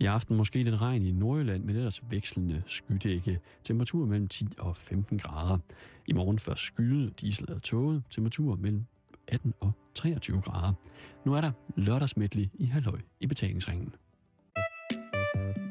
I aften måske lidt regn i Nordjylland, men ellers vekslende skydække. Temperatur mellem 10 og 15 grader. I morgen først skyde, diesel og tåget. Temperatur mellem 18 og 23 grader. Nu er der lørdagsmætlig i halvøj i betalingsringen. God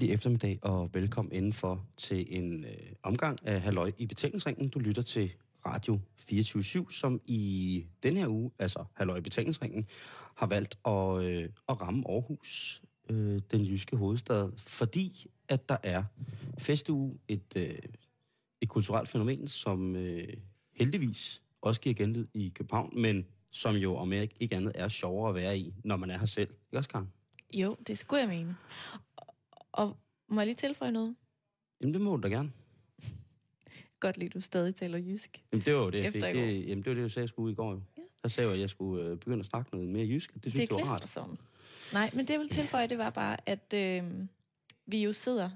hjertelig eftermiddag og velkommen indenfor til en øh, omgang af Halløj i betalingsringen. Du lytter til Radio 24 som i den her uge, altså Halløj i betalingsringen, har valgt at, øh, at ramme Aarhus, øh, den jyske hovedstad, fordi at der er festuge, et, øh, et kulturelt fænomen, som øh, heldigvis også giver genlyd i København, men som jo om ikke, ikke andet er sjovere at være i, når man er her selv. Ikke også, Karen? Jo, det skulle jeg mene. Og, må jeg lige tilføje noget? Jamen, det må du da gerne. Godt lige, du stadig taler jysk. Jamen, det var jo det, jeg fik. Det, jamen, det var det, jeg sagde, jeg skulle i går jo. Ja. Der sagde jeg, at jeg skulle øh, begynde at snakke noget mere jysk. Det synes det jeg var rart. sådan. Nej, men det jeg vil tilføje, det var bare, at øh, vi jo sidder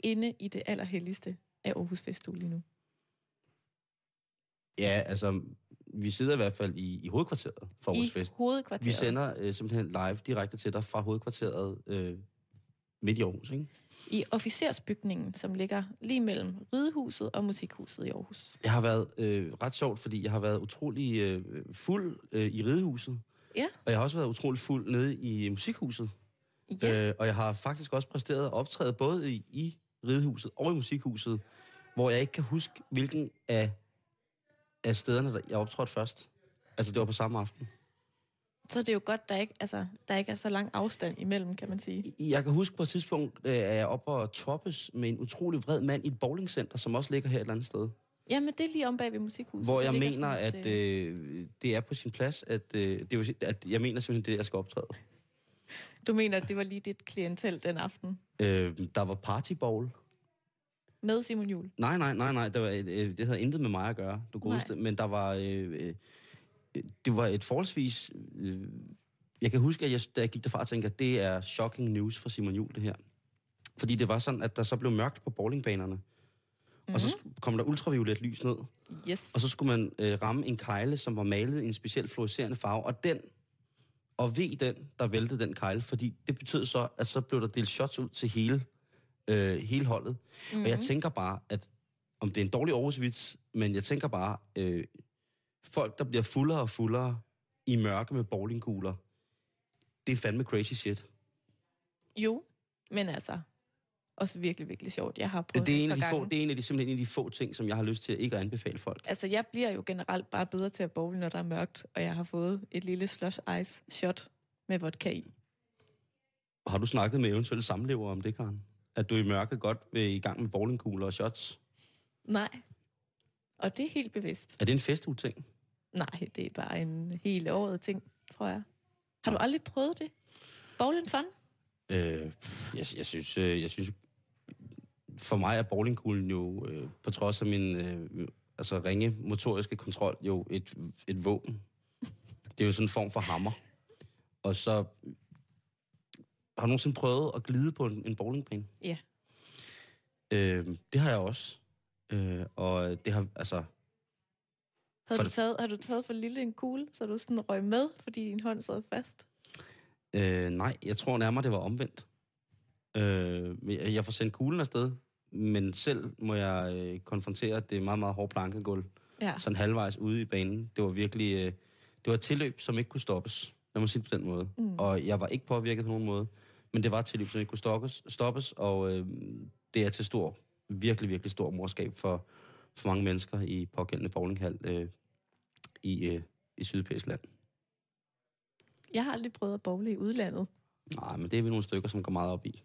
inde i det allerhelligste af Aarhus Festuge lige nu. Ja, altså, vi sidder i hvert fald i, i hovedkvarteret for Aarhus I Fest. hovedkvarteret. Vi sender øh, simpelthen live direkte til dig fra hovedkvarteret øh, midt i Aarhus, ikke? I officersbygningen, som ligger lige mellem Ridehuset og Musikhuset i Aarhus. Jeg har været øh, ret sjovt, fordi jeg har været utrolig øh, fuld øh, i Ridehuset. Ja. Og jeg har også været utrolig fuld nede i Musikhuset. Ja, Øh, og jeg har faktisk også præsteret at optræde både i, i Ridehuset og i Musikhuset, hvor jeg ikke kan huske, hvilken af, af stederne, der jeg optrådte først. Altså, det var på samme aften. Så er det jo godt, der ikke, altså, der ikke er så lang afstand imellem, kan man sige. Jeg kan huske på et tidspunkt, øh, at jeg oppe og toppes med en utrolig vred mand i et bowlingcenter, som også ligger her et eller andet sted. Jamen, det er lige om bag ved Musikhuset. Hvor jeg mener, sådan at øh, øh, det er på sin plads, at, øh, det er at jeg mener simpelthen, det jeg skal optræde. Du mener, at det var lige dit klientel den aften Øh, der var party bowl. med Simon Jul. Nej, nej, nej, nej. Det, var, øh, det havde intet med mig at gøre, du godeste. Men der var... Øh, øh, det var et forholdsvis... Øh, jeg kan huske, at jeg, da jeg gik derfra, tænkte, at det er shocking news for Simon Jul, det her. Fordi det var sådan, at der så blev mørkt på bowlingbanerne. Mm-hmm. Og så sk- kom der ultraviolet lys ned. Yes. Og så skulle man øh, ramme en kejle, som var malet i en speciel fluorescerende farve. Og den, og ved den, der væltede den kejle. Fordi det betød så, at så blev der delt shots ud til hele, øh, hele holdet. Mm-hmm. Og jeg tænker bare, at om det er en dårlig Aarhus-vits, men jeg tænker bare, øh, folk, der bliver fuldere og fuldere i mørke med bowlingkugler, det er fandme crazy shit. Jo, men altså, også virkelig, virkelig sjovt. Jeg har prøvet Det er, en af de par få, gange. det er en af de, simpelthen en af de få ting, som jeg har lyst til at ikke at anbefale folk. Altså, jeg bliver jo generelt bare bedre til at bowle, når der er mørkt, og jeg har fået et lille slush ice shot med vodka i. Har du snakket med eventuelle samlever om det, Karen? At du i mørket godt vil i gang med bowlingkugler og shots? Nej. Og det er helt bevidst. Er det en festuge-ting? Nej, det er bare en helt året ting, tror jeg. Har du aldrig prøvet det? Bowling fun? Øh, jeg, jeg, synes, øh, jeg synes, for mig er bowlingkuglen jo, øh, på trods af min øh, altså ringe motoriske kontrol, jo et, et våben. Det er jo sådan en form for hammer. Og så har du nogensinde prøvet at glide på en, en bowlingbane? Ja. Øh, det har jeg også. Øh, og det har, altså, Havde du taget, har du taget for lille en kugle, så du sådan røg med, fordi din hånd sad fast? Øh, nej, jeg tror nærmere, det var omvendt. Øh, jeg jeg får sendt kuglen afsted, men selv må jeg øh, konfrontere, at det er meget, meget hårdt plankegulv. Ja. Sådan halvvejs ude i banen. Det var virkelig... Øh, det var et tilløb, som ikke kunne stoppes. Lad mig sige det på den måde. Mm. Og jeg var ikke påvirket på nogen måde. Men det var et tilløb, som ikke kunne stoppes, stoppes og øh, det er til stor, virkelig, virkelig stor morskab for, for mange mennesker i pågældende bowlinghal øh, i, øh, i Sydeuropæisk land. Jeg har aldrig prøvet at bowle i udlandet. Nej, men det er vi nogle stykker, som går meget op i.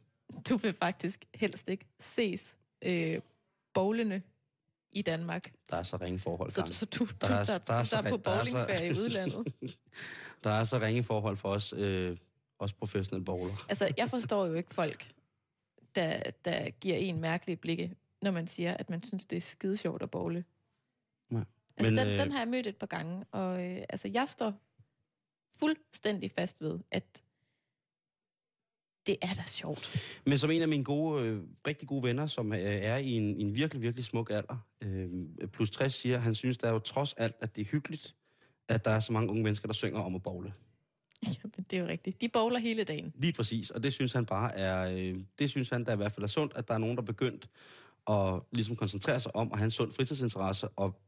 Du vil faktisk helst ikke ses øh, bowlende i Danmark. Der er så ringe forhold, Så, så du, du Der er- der, der er så der er på er bowlingferie i udlandet. Der er så ringe forhold for os, øh, også professionelle bowler. Altså, jeg forstår jo ikke folk, der, der giver en mærkelige blikke, når man siger, at man synes, det er skide sjovt at bowle. Nej. Altså, Men, den, øh, den har jeg mødt et par gange, og øh, altså, jeg står fuldstændig fast ved, at det er da sjovt. Men som en af mine gode, øh, rigtig gode venner, som øh, er i en, en virkelig, virkelig smuk alder, øh, plus 60, siger, han synes, der er jo trods alt, at det er hyggeligt, at der er så mange unge mennesker, der synger om at bowle. Jamen, det er jo rigtigt. De bowler hele dagen. Lige præcis, og det synes han bare er, øh, det synes han der i hvert fald er sundt, at der er nogen, der er begyndt at ligesom koncentrere sig om at have en sund fritidsinteresse og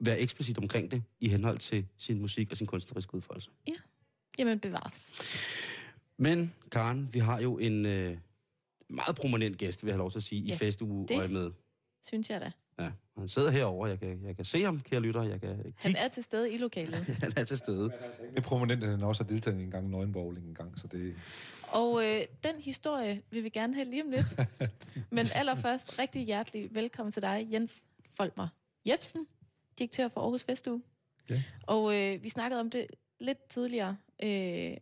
være eksplicit omkring det i henhold til sin musik og sin kunstneriske udfoldelse. Jamen, bevares. Men Karen, vi har jo en øh, meget prominent gæst, vil jeg have lov til at sige, Ja, i festuge med. Synes jeg da. Ja, han sidder herovre, jeg kan, jeg kan se ham, kære lytter, jeg kan Han kigge, er til stede i lokalet. han er til stede. Det er prominent, at han også har deltaget i en gang nøgenbowling en gang, så det... Og øh, den historie vil vi gerne have lige om lidt. Men allerførst, rigtig hjertelig velkommen til dig, Jens Folmer Jebsen, direktør for Aarhus Festuge. Ja. Og øh, vi snakkede om det lidt tidligere, øh,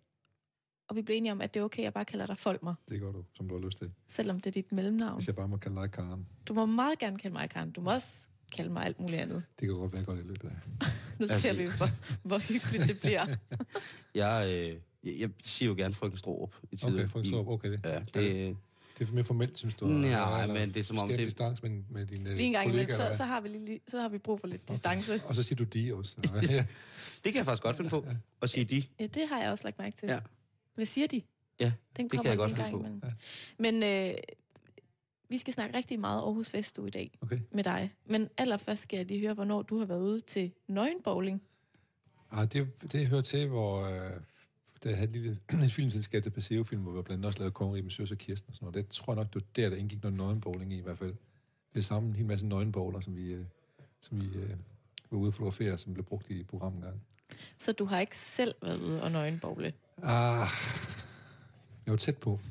og vi blev enige om, at det er okay, at jeg bare kalder dig Folmer, Det gør du, som du har lyst til. selvom det er dit mellemnavn. Hvis jeg bare må kalde dig Karen. Du må meget gerne kalde mig Karen. Du må også kalde mig alt muligt andet. Det kan godt være godt i løbet af. Nu ser vi, hvor, hvor hyggeligt det bliver. Jeg, øh, jeg, jeg siger jo gerne frøken Stroop i tiden. Okay, for så okay det. Ja, det, Det er mere formelt, synes du? Nej, eller men det er som om det- distance med, med dine Lige en gang imellem, kollegaer, så, så, har vi lige, så har vi brug for lidt distance. Og så siger du de også. ja. det kan jeg faktisk godt finde på, at sige de. Ja, det har jeg også lagt mærke til. Ja. Hvad siger de? Ja, Den kan kommer jeg godt finde på. imellem. Men øh, vi skal snakke rigtig meget Aarhus Festuge i dag Okay. med dig. Men allerførst skal jeg lige høre, hvornår du har været ude til nøgenbowling. Ah, det, det hører til, hvor øh, der havde et lille et filmselskab, der Paseo Film, hvor vi blandt andet også lavede Kongeri med Søs og Kirsten og sådan noget. Det tror jeg nok, det var der, der indgik noget nøgenbowling i i hvert fald. Det er sammen en hel masse nøgenbowler, som vi, øh, som vi øh, var ude at fotografere, som blev brugt i programmet engang. Så du har ikke selv været ude og nøgenbowle. Ah, jeg var tæt på.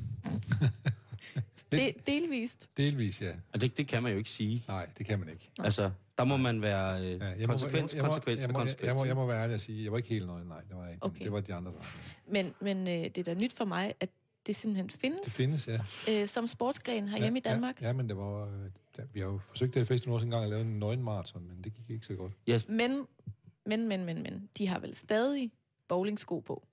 Det, delvist. Delvis, ja. Og det, det kan man jo ikke sige. Nej, det kan man ikke. Altså, der må man være øh, Ja, konsekvens, jeg, må, konsekvens jeg, må, konsekvens. jeg, må, jeg må være ærlig og sige, jeg var ikke helt nøgen, nej, det var jeg ikke. Okay. Det var de andre, der var. Men, men øh, det er da nyt for mig, at det simpelthen findes, Det findes, ja. øh, som sportsgren herhjemme ja, i Danmark. Ja, ja, men det var... øh, Vi har jo forsøgt det i Festen også en gang at lave en nøgenmarathon, men det gik ikke så godt. Men, men, men, men, men, de har vel stadig bowlingsko på.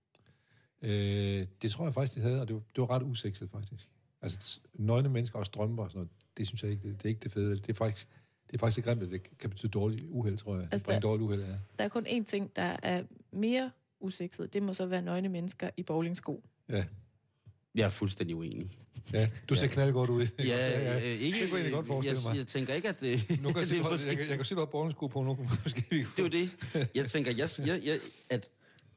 Øh, det tror jeg faktisk, de havde, og det var, det var ret usekset, faktisk. Altså, nøgne mennesker og strømper og sådan noget, det synes jeg ikke, det, det er ikke det fede. Det er faktisk, det er faktisk så grimt, at det kan betyde dårlig uheld, tror jeg. Altså, det der- dårlig uheld, ja. Der er kun én ting, der er mere usekset. Det må så være nøgne mennesker i bowlingsko. Ja, Jeg er fuldstændig uenig. ja. Du ser knaldgodt ud. Ja, ja, øh, ikke, Det kunne jeg godt forestille jeg, mig. Jeg tænker ikke, at det, Nu kan jeg, det se, jeg, måske... jeg, jeg kan se, du har borgensko på nu. Måske vi Det er jo det. Jeg tænker, jeg, jeg, jeg, at,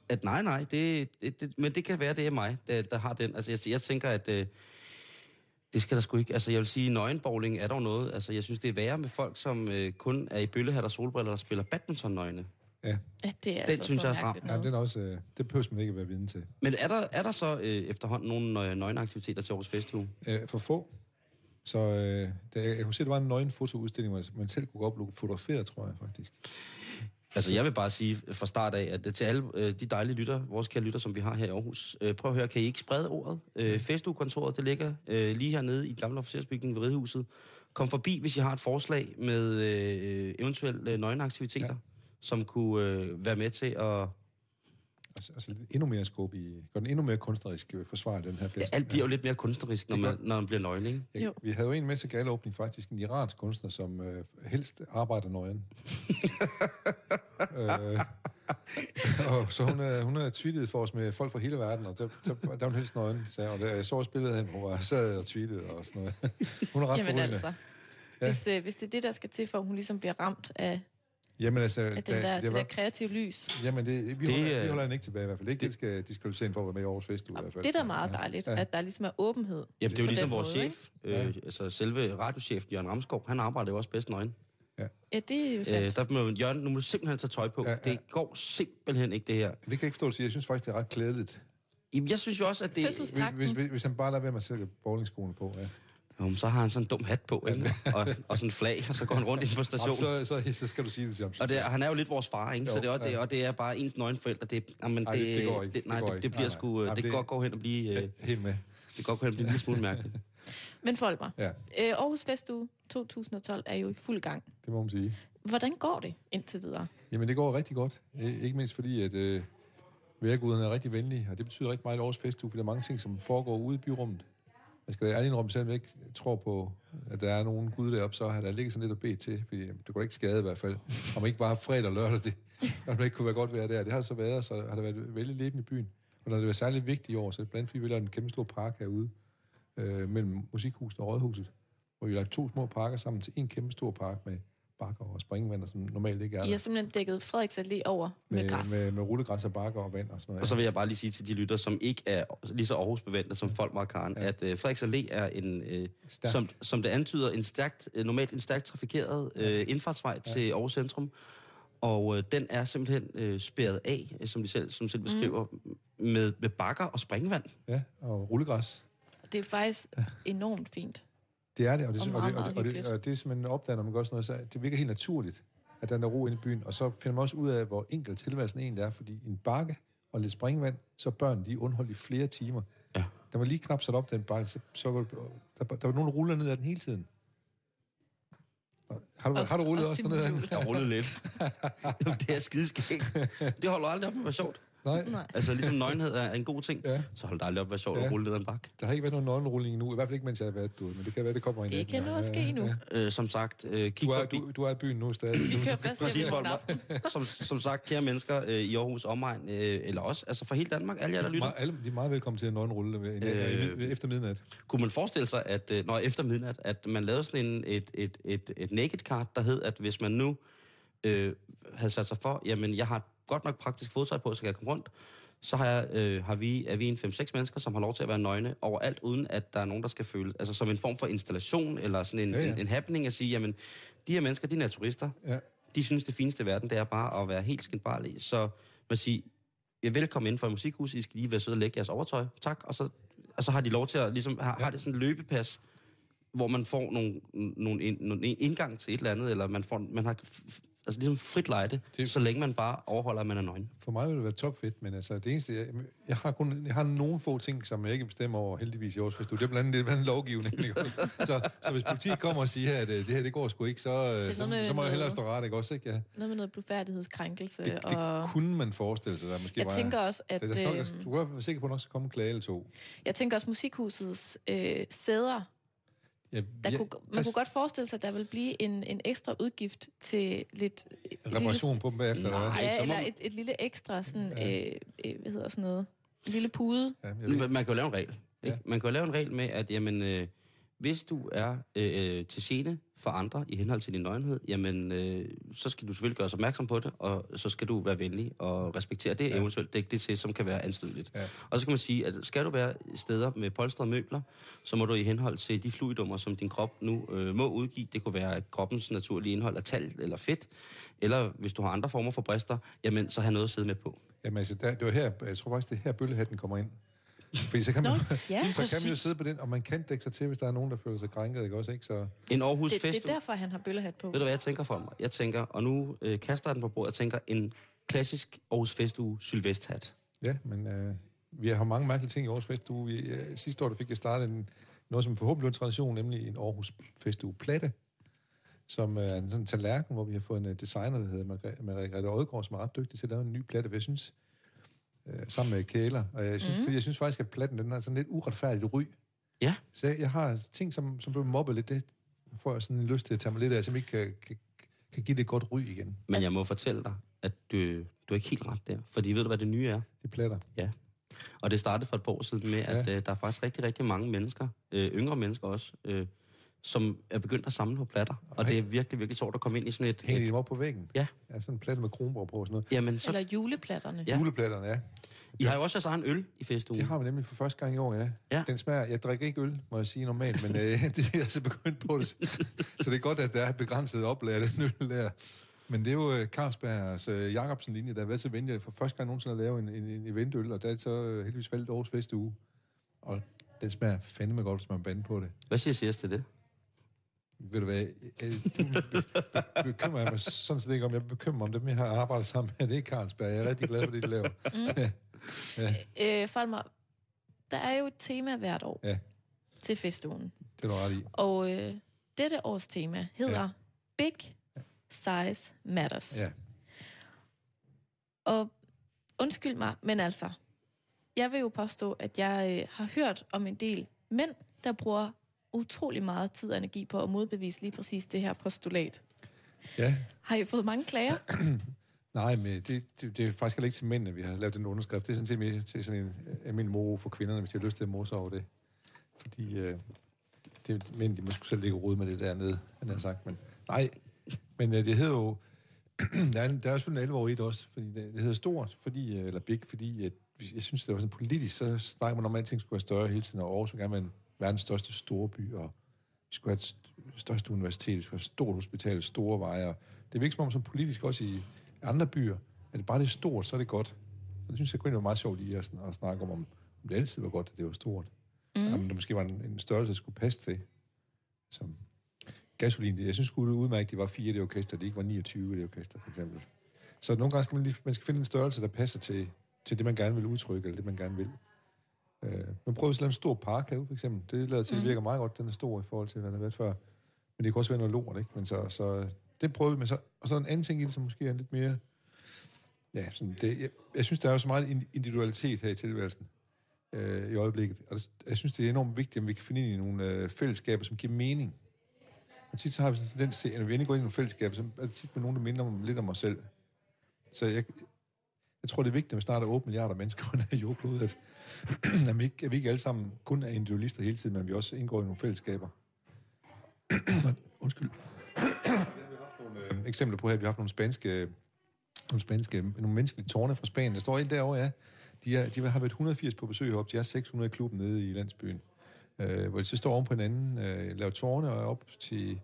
at nej, nej, det, det, det, men det kan være, det er mig, der, der har den. Altså, jeg, jeg tænker, at øh, det skal der sgu ikke. Altså, jeg vil sige, nøgenbowling er dog noget. Altså, jeg synes, det er værre med folk, som øh, kun er i bøllehat og solbriller og spiller badminton-nøgne. Ja, det er Den altså synes jeg er stram. Ja, den er også, øh, det behøver man ikke at være viden til. Men er der, er der så øh, efterhånden nogle nøgenaktiviteter til Aarhus Festuge? Øh, for få. Så øh, der, jeg kunne se, at der var en nøgen fotoudstilling, hvor man selv kunne gå op og blive fotograferet, tror jeg faktisk. Altså, jeg vil bare sige fra start af, at det til alle øh, de dejlige lytter, vores kære lytter, som vi har her i Aarhus, øh, prøv at høre, kan I ikke sprede ordet? Øh, Festugekontoret, det ligger øh, lige hernede i gamle officersbygning ved Ridehuset. Kom forbi, hvis I har et forslag med øh, eventuelle øh, nøgenaktiviteter, ja. Ja. som kunne øh, være med til at... Altså, altså lidt endnu mere skub i, gør den endnu mere kunstnerisk øh, forsvar den her Ja, fest. alt bliver jo lidt mere kunstnerisk, når man, når man bliver nøgen, ikke? Jo. vi havde jo en med til galeåbning faktisk, en iransk kunstner, som øh, helst arbejder nøgen. øh, og så hun, øh, hun havde tweetet for os med folk fra hele verden, og der, der, der var hun helst nøgen, sagde hun. Jeg så også billedet af hende, hvor hun var sad og tweetede og sådan noget. hun er ret Jamen forrygende. altså, hvis, øh, hvis det er det, der skal til, for at hun ligesom bliver ramt af, Jamen altså, af den da- der, det det var, der kreative lys. Jamen, det, vi, Det, holder, vi øh, holder hende ikke tilbage i hvert fald. Ikke, det, det skal diskvalificere for at være med i Aarhus Fest. i hvert fald. Det er da meget dejligt, Ja. at der ligesom er åbenhed. Jamen, det er jo ligesom den vores måde, chef, øh, altså selve radiochef Jørgen Ramskov, han arbejder jo også bedst nøgen. Ja, det er jo Øh, sandt. der må Jørgen, nu må du simpelthen tage tøj på. Ja, Ja, ja. ja. Det går simpelthen ikke, det her. Det kan jeg ikke forstå, at. Jeg synes faktisk, det er ret klædeligt. Jamen, jeg synes jo også, at det... Hvis, hvis, hvis han bare lader være med at sætte bowlingskoene på. Ja. Jo, så har han sådan en dum hat på, ikke? Og, og sådan en flag, og så går han rundt ind på stationen. så, så, så skal du sige det til ham. Og det, han er jo lidt vores far, ikke? Så det er, også, det, og det er bare ens nøgenforældre. Det, jamen, Ej, det, det- det går ikke. Det, Det nej, går det, ikke. det bliver Nej, nej. sgu... Jamen, Det, det- kan godt gå hen og blive... Øh, Ja, helt med. det kan godt gå hen og blive en lille smule mærkeligt. Men Folmer, Ja, øh, Aarhus Festuge 2012 er jo i fuld gang. det må man sige. Hvordan går det indtil videre? Jamen, det går rigtig godt. Ikke mindst fordi, at øh, værguderne er rigtig venlige, og det betyder rigtig meget i årets festuge, for der er mange ting, som foregår ude i byrummet. Jeg skal ærligt indrømme, selvom jeg ikke tror på, at der er nogen gud deroppe, så har der ligget sådan lidt at bede til, fordi det kunne ikke skade i hvert fald. Om man ikke bare har fredag og lørdag, det, om det ikke kunne være godt være der. Det har det så været, så har det været vældig levende i byen. Og når det var særligt vigtigt i år, så blandt andet, fordi vi lavede en kæmpe stor park herude, øh, mellem Musikhuset og Rådhuset, hvor vi lagde to små parker sammen til en kæmpe stor park med bakker og springvand, som normalt ikke er I der har simpelthen dækket Frederiks Allé over med, med græs. med, med rullegræs og bakker og vand og sådan noget. Og så vil jeg bare lige sige til de lytter, som ikke er lige så Aarhus bevandte som folk og Karen, ja. at øh, Frederiks Allé er en, øh, Stærk. som, som det antyder, en stærkt, øh, normalt en stærkt trafikeret øh, indfartsvej ja. til Aarhus Centrum. Og øh, den er simpelthen øh, spærret af, øh, som de selv, som selv beskriver, mm. med, med bakker og springvand. Ja, og rullegræs. Det er faktisk enormt fint. Det er det, og det, Og og, meget, det, og, det, og, det, og det er simpelthen opdager, når man gør sådan noget, så det virker helt naturligt, at der er ro inde i byen. Og så finder man også ud af, hvor enkelt tilværelsen egentlig er, fordi en bakke og lidt springvand, så er børn de underholdt i flere timer. Ja. Der var lige knap sat op den bakke, så, så var, der, der var nogen, der ruller ned ad den hele tiden. Og Har du, Også- har du rullet også også derned ad den? Jeg rullede lidt. Jamen, det er skideskægt. Det holder aldrig op med at være sjovt. Nej, Nej. Altså, ligesom nøgenhed er en god ting, Ja. så holder det aldrig op med være sjovt Ja. at rulle ned ad en bakke. der har ikke været nogen nøgenrulling endnu, i hvert fald ikke, mens jeg har været derude, men det kan være, det kommer ind. Det kan nu også ske nu. Øh, som sagt, øh, kig Du er, forbi. du, du er i byen nu stadig. Vi kører fast Præcis, aften. som, som sagt, kære mennesker øh, i Aarhus omegn, øh, eller også, altså for hele Danmark, alle jer, der lytter. Alle, de er meget velkommen til en nøgenrulle øh, Øh, efter midnat. Kunne man forestille sig, at øh, når efter midnat, at man lavede sådan en, et, et, et, et naked card, der hed, at hvis man nu øh, havde sat sig for, jamen jeg har godt nok praktisk fodtøj på, så kan jeg komme rundt, så har, jeg, øh, har vi, er vi en 5-6 mennesker, som har lov til at være nøgne overalt, uden at der er nogen, der skal føle, altså som en form for installation, eller sådan en, Ja, ja, ja. ja. en, en happening at sige, jamen de her mennesker, de er naturister, Ja. de synes, det fineste i verden, det er bare at være helt skindbarlige. Så man siger, jeg er velkommen inden for musikhus, I skal lige være søde og lægge jeres overtøj. Tak. Og så, og så har de lov til at, ligesom, har, ja. har det sådan en løbepas, hvor man får nogle, nogle, ind, nogle indgang til et eller andet, eller man, får, man har altså ligesom frit lejde, Det- så længe man bare overholder, at man er nøgen. For mig vil det være topfedt, men altså det eneste, jeg, jeg har kun jeg har nogle få ting, som jeg ikke bestemmer over, heldigvis i års festival. Det er blandt andet, det er blandt andet lovgivning, ikke også? Så, så hvis politiet kommer og siger, at øh, det her, det går sgu ikke, så, øh, så, med så må jeg hellere stå ret, ikke også? Ikke? Ja. Noget med noget blufærdighedskrænkelse. Det, det og kunne man forestille sig, der måske jeg var... tænker også, at det, der, øh, skal, du kan være sikker på, at der nok skal komme en klage eller to. jeg tænker også musikhusets øh, sæder. Ja, Der ja, kunne, man kunne godt forestille sig, at der vil blive en, en ekstra udgift til lidt... lille- Reparation på dem bagefter, eller. Ja, eller et, et lille ekstra, sådan, øh, øh, hvad hedder sådan noget, en lille pude. Ja, jeg Man, kan jo lave en regel. Ikke? Ja. Ja. Man kan jo lave en regel med, at jamen, øh, hvis du er øh, til gene for andre i henhold til din nøgenhed, jamen, øh, så skal du selvfølgelig gøre os opmærksom på det, og så skal du være venlig og respektere det, ja. eventuelt dække det til, som kan være anstødeligt. Ja. Og så kan man sige, at skal du være steder med polstrede møbler, så må du i henhold til de fluidummer, som din krop nu øh, må udgive, det kunne være kroppens naturlige indhold af talg eller fedt, eller hvis du har andre former for brister, jamen, så have noget at sidde med på. Jamen altså, der, det var her, jeg tror faktisk, det er her bøllehatten kommer ind. Fordi så kan man, Nå, ja, så kan man jo sidde på den, og man kan dække sig til, hvis der er nogen, der føler sig krænket, ikke også? Ikke? Så, En Aarhus Det, Fest. det er derfor, han har bøllehat på. Ved du, hvad jeg tænker for mig? Jeg tænker, og nu øh, kaster jeg den på bordet, jeg tænker en klassisk Aarhus Festuge sylvesthat. ja, men øh, vi har mange mærkelige ting i Aarhus Festuge. Vi, øh, sidste år der fik jeg startet en, noget, som forhåbentlig en tradition, nemlig en Aarhus Festuge platte, som øh, er en sådan tallerken, hvor vi har fået en øh, designer, der hedder Margrethe Margrethe Odgaard, som er ret dygtig til at lave en ny platte, for jeg synes, øh, sammen med Kæler, og jeg synes, mm. fordi jeg synes faktisk, at platten den har sådan lidt uretfærdigt ry. Ja. Så jeg, jeg har ting, som, som bliver mobbet lidt, det får jeg sådan en lyst til at tage mig lidt af, som ikke kan, kan, kan give det et godt ry igen. Men jeg må fortælle dig, at du, du er ikke helt ret der. Fordi ved du, hvad det nye er? Det platter. Ja. Og det startede for et par år siden med, at øh, der er faktisk rigtig, rigtig mange mennesker, øh, yngre mennesker også, øh, som er begyndt at samle på platter. Og det er virkelig, virkelig sjovt at komme ind i sådan et... Hænger de dem op på væggen? Ja. Ja, sådan en platte med kronborg på og sådan noget. jamen, så, Eller juleplatterne. Ja. Ja. Juleplatterne, ja. I har jo også jeres egen øl i festugen. Det har vi nemlig for første gang i år, ja. Ja. Den smager, jeg drikker ikke øl, må jeg sige normalt, men øh, det er jeg så begyndt på det. Så det er godt, at der er et begrænset oplag af den øl der. Men det er jo øh, Carlsbergs øh, Jacobsen-linje, der har været så venlig for første gang nogensinde at lave en, en, en eventøl, og der er det så øh, heldigvis valgt årets feste uge. Og Den smager fandme godt, hvis man bande på det. Hvad siger CS til det? Ved du hvad, be- bekymrer jeg mig sådan set ikke om. Jeg bekymrer mig om dem, jeg har arbejdet sammen med. Det er Carlsberg. Jeg er rigtig glad for det, de laver. Øh, Folmer, der er jo et tema hvert år Ja. til festugen. Det er du ret i. Og øh, dette års tema hedder ja. Big Size Matters. Ja. Og undskyld mig, men altså, jeg vil jo påstå, at jeg øh, har hørt om en del mænd, der bruger utrolig meget tid og energi på at modbevise lige præcis det her postulat. ja. Har I fået mange klager? Nej, men det, det, det er faktisk heller ikke til mændene, vi har lavet den underskrift. Det er sådan set mere til sådan en øh, almindelig moro for kvinderne, hvis de har lyst til at morse over det. Fordi øh, det, mænd, de måske selv ligge rode med det dernede, han har sagt. Men nej, men øh, det hedder jo... der, er, der er selvfølgelig en alvor i det også, fordi det, det hedder stort, fordi, øh, eller big, fordi at, jeg synes, det var sådan politisk, så snakker man om, at alting skulle være større hele tiden, og Aarhus vil gerne være en, verdens største storby, og vi skulle have et st- største universitet, vi skulle have et stort hospital, store veje, det virker som om, som politisk også i andre byer, at det bare det er stort, så er det godt. Og det synes jeg kunne var meget sjovt i at, sn- at snakke om, om, om det altid var godt, at det var stort. Mm. Om der måske var en, en størrelse, der skulle passe til. Som gasolin, det- jeg synes det er udmærket, at de var fire i det orkester, de ikke var 29 i det orkester, for eksempel. Så nogle gange skal man, lige, man skal finde en størrelse, der passer til, til det, man gerne vil udtrykke, eller det, man gerne vil. Øh, man prøver at lave en stor park herude, for eksempel. Det lader til, at det virker meget godt, den er stor i forhold til, hvad den har været før. Men det kan også være noget lort, ikke? Men så, så det prøver vi, men så, og så en anden ting i det, som måske er lidt mere... Ja, sådan det, jeg, jeg synes, der er jo så meget ind- individualitet her i tilværelsen øh, i øjeblikket. Og det- jeg synes, det er enormt vigtigt, at vi kan finde ind i nogle øh, fællesskaber, som giver mening. Og tit så har vi sådan en tendens til, at når vi endelig går ind i nogle fællesskaber, så er det tit med nogen, der minder om, lidt om os selv. Så jeg, jeg tror, det er vigtigt, at vi snart er 8 milliarder mennesker på den her jordklode, at, at, vi ikke, at vi ikke alle sammen kun er individualister hele tiden, men vi også indgår i nogle fællesskaber. Undskyld. øh, eksempler på her, vi har haft nogle spanske, nogle spanske, nogle menneskelige tårne fra Spanien. Der står en derovre, ja. De, er, de har været 180 på besøg op. De er 600 i klubben nede i landsbyen. Øh, hvor de så står oven på hinanden, øh, laver tårne og er op til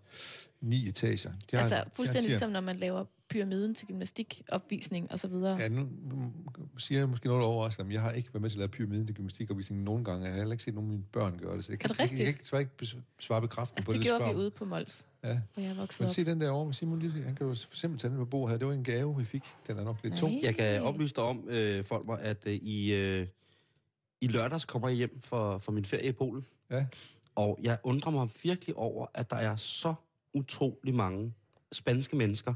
ni etager. De har- de altså har fuldstændig tier. ligesom, når man laver pyramiden til gymnastikopvisning og så videre. Ja, nu nu siger jeg måske noget overraskende, men jeg har ikke været med til at lave pyramiden til gymnastikopvisning nogen gange. Jeg har heller ikke set nogen af mine børn gøre det, så jeg kan, Er det jeg, jeg, jeg, rigtigt? kan desværre ikke svare bekræftende Altså, på det det. gjorde vi ude på Mols, Ja. hvor jeg voksede Men op. se den der over med Simon Lille, han kan jo for eksempel tage den på bordet her. Det var en gave, vi fik. Den er nok lidt tung. Jeg kan oplyse dig om, øh, Folmer, at øh, i, øh, i lørdags kommer jeg hjem for, for min ferie i Polen. Ja. Og jeg undrer mig virkelig over, at der er så utrolig mange spanske mennesker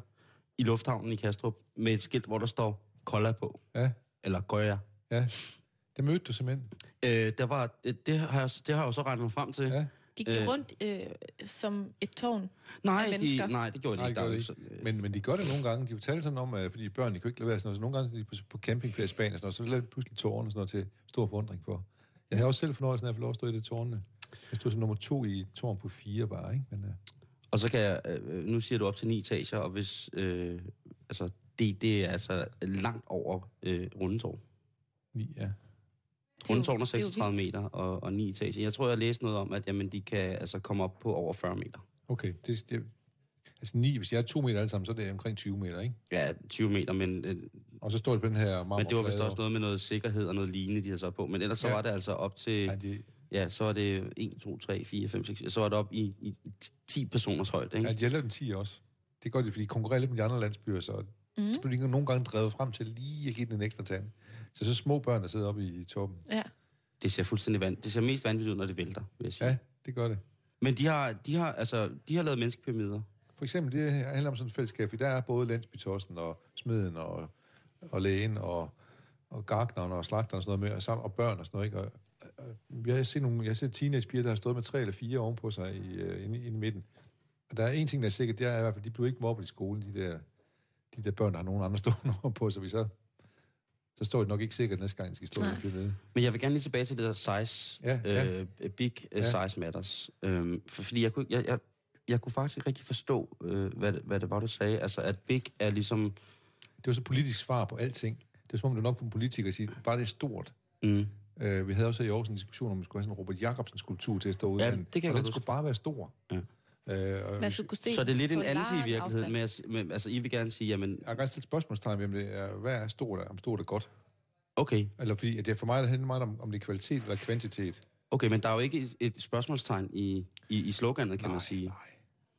i lufthavnen i Kastrup med et skilt, hvor der står Cola på. Ja, Eller Goya. ja. Det mødte du simpelthen. Øh, der var, øh, det, har jeg, det har jeg jo så regnet mig frem til. Ja. Gik de Øh. rundt øh, som et tårn? Nej, de, nej, det gjorde de Nej, ikke. det jo ikke. Men, men de gør det nogle gange. De fortalte sådan om, at fordi børn, de kunne ikke lade være sådan noget. Så nogle gange de på, på campingferie i Spanien, og sådan noget, så lavede de pludselig tårne og sådan noget til stor forundring for. Jeg har også selv fornøjelsen af at få lov at stå i det tårne. Jeg stod som nummer to i tårn på fire bare, ikke? Men, uh, Og så kan jeg, øh, nu siger du op til ni etager, og hvis, øh, altså, det, det er altså langt over øh, rundetårn. ni, ja. Det er Rundetårn er det er jo 36 vildt. meter og, og 9 etager. Jeg tror, jeg læste noget om, at jamen, de kan altså komme op på over 40 meter. Okay, det, det, altså ni, hvis jeg er to meter alle sammen, så er det omkring 20 meter, ikke? Ja, 20 meter, men, øh, Og så står det på den her men det var vist marmorplade også noget med noget sikkerhed og noget lignende, de har så på. Men ellers så Ja. var det altså op til, Nej, de, ja, så var det 1, 2, 3, 4, 5, 6, så var det op i, i 10 personers højde, ikke? ja, de har lavet en 10 også. Det gør de, fordi de konkurrerer lidt med de andre landsbyer, så, mm. så bliver de nogle gange drevet frem til lige at give den en ekstra tand. Så så små børn, der sidder oppe i, i toppen. Ja. Det ser fuldstændig vand. Det ser mest vanvittigt ud, når det vælter, vil jeg sige. Ja, det gør det. Men de har, de har, altså, de har lavet menneskepyramider. For eksempel, det handler om sådan et fællesskab, for der er både landsbytossen og smeden og, og lægen og, og garkneren og slagteren og sådan noget med, og, sammen, og børn og sådan noget, ikke? Og, jeg har set nogle, jeg har set teenagepiger, der har stået med tre eller fire ovenpå sig i, uh, inde, inde i midten. Og der er en ting, der er sikkert, det er i hvert fald, de bliver ikke mobbet i skolen, de der, de der børn, der har nogen andre stående ovenpå, så vi så, så står det nok ikke sikkert næste gang, de skal stå Nej. i pyramide. Men jeg vil gerne lige tilbage til det der size, Ja, ja. øh, big øh, Ja. size matters. Øhm, for, fordi jeg kunne, jeg, jeg, jeg kunne faktisk ikke rigtig forstå, øh, hvad, det, hvad det var, du sagde. Altså, at big er ligesom... Det var så politisk svar på alting. Det er som om, det er nok for en politiker at sige, bare det er stort. Mm, Øh, vi havde også i Aarhus en diskussion om, vi skulle have sådan en Robert Jacobsen skulptur til at stå ude. Ja, det kan jeg og den skulle bare være stor. Ja. Øh, Man skulle kunne se så det er lidt en anti i virkeligheden med, at, med, altså, I vil gerne sige, jamen, jeg kan godt stille spørgsmålstegn ved, om det er, hvad er stort, om stort er godt. okay, Eller fordi, at det er for mig, der handler meget om, om det er kvalitet eller kvantitet. Okay, men der er jo ikke et, et spørgsmålstegn i, i, i sloganet, kan nej, man sige. Nej,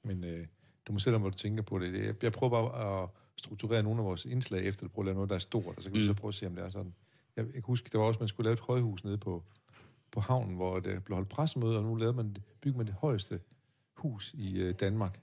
men øh, du må selv om, hvad du tænker på det. det. Jeg, jeg prøver bare at strukturere nogle af vores indslag efter, at prøve at lave noget, der er stort, og så kan mm. vi så prøve at se, om det er sådan. Jeg, jeg kan huske, der var også, man skulle lave et højhus nede på, på havnen, hvor det blev holdt pressemøde, og nu lavede man, byggede man det højeste hus i øh, Danmark.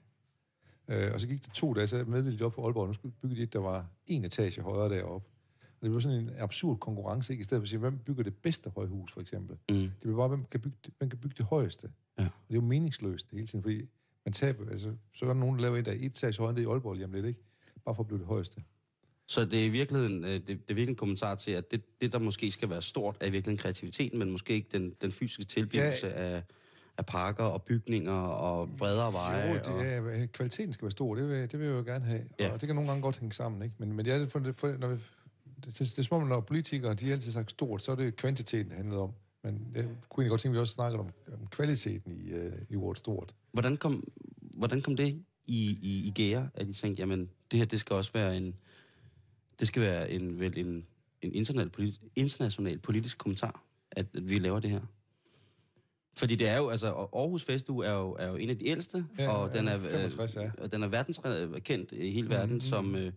Øh, og så gik det to dage, så meddelte de op for Aalborg, nu skulle bygge de et, der var en etage højere deroppe. Og det blev sådan en absurd konkurrence, ikke? I stedet for at sige, hvem bygger det bedste højhus, for eksempel. Mm. Det blev bare, hvem kan bygge, det- hvem kan bygge det højeste. Ja. Og det er jo meningsløst hele tiden, fordi man taber, altså, så er der nogen, der laver et, der er et etage højere end det i Aalborg lige om lidt, ikke? Bare for at blive det højeste. Så det er i virkeligheden, øh, det, det er virkelig en kommentar til, at det, det, der måske skal være stort, er i virkeligheden kreativiteten, men måske ikke den, den fysiske tilblivelse Ja. af, af parker og bygninger og bredere veje. Jo, det og, er, kvaliteten skal være stor, det vil, det vil jeg jo gerne have. Ja. Ja. Og det kan nogle gange godt hænge sammen, ikke? Men, men det er, for, for, når vi, det, det, er som om, når politikere, de har altid sagt stort, så er det kvantiteten, det handler om. Men jeg kunne egentlig godt tænke, at vi også snakker om, om kvaliteten i, uh, i ordet stort. hvordan, kom, hvordan kom det i, i, i gære, at I tænkte, jamen, det her, det skal også være en, det skal være en, vel en, en international, politisk, international politisk kommentar, at, at vi laver det her? Fordi det er jo, altså, Aarhus Festuge er jo, er jo en af de ældste, Ja, og den ja, er, 65, ja. og den er verdenskendt i hele verden Mhm. som, øh,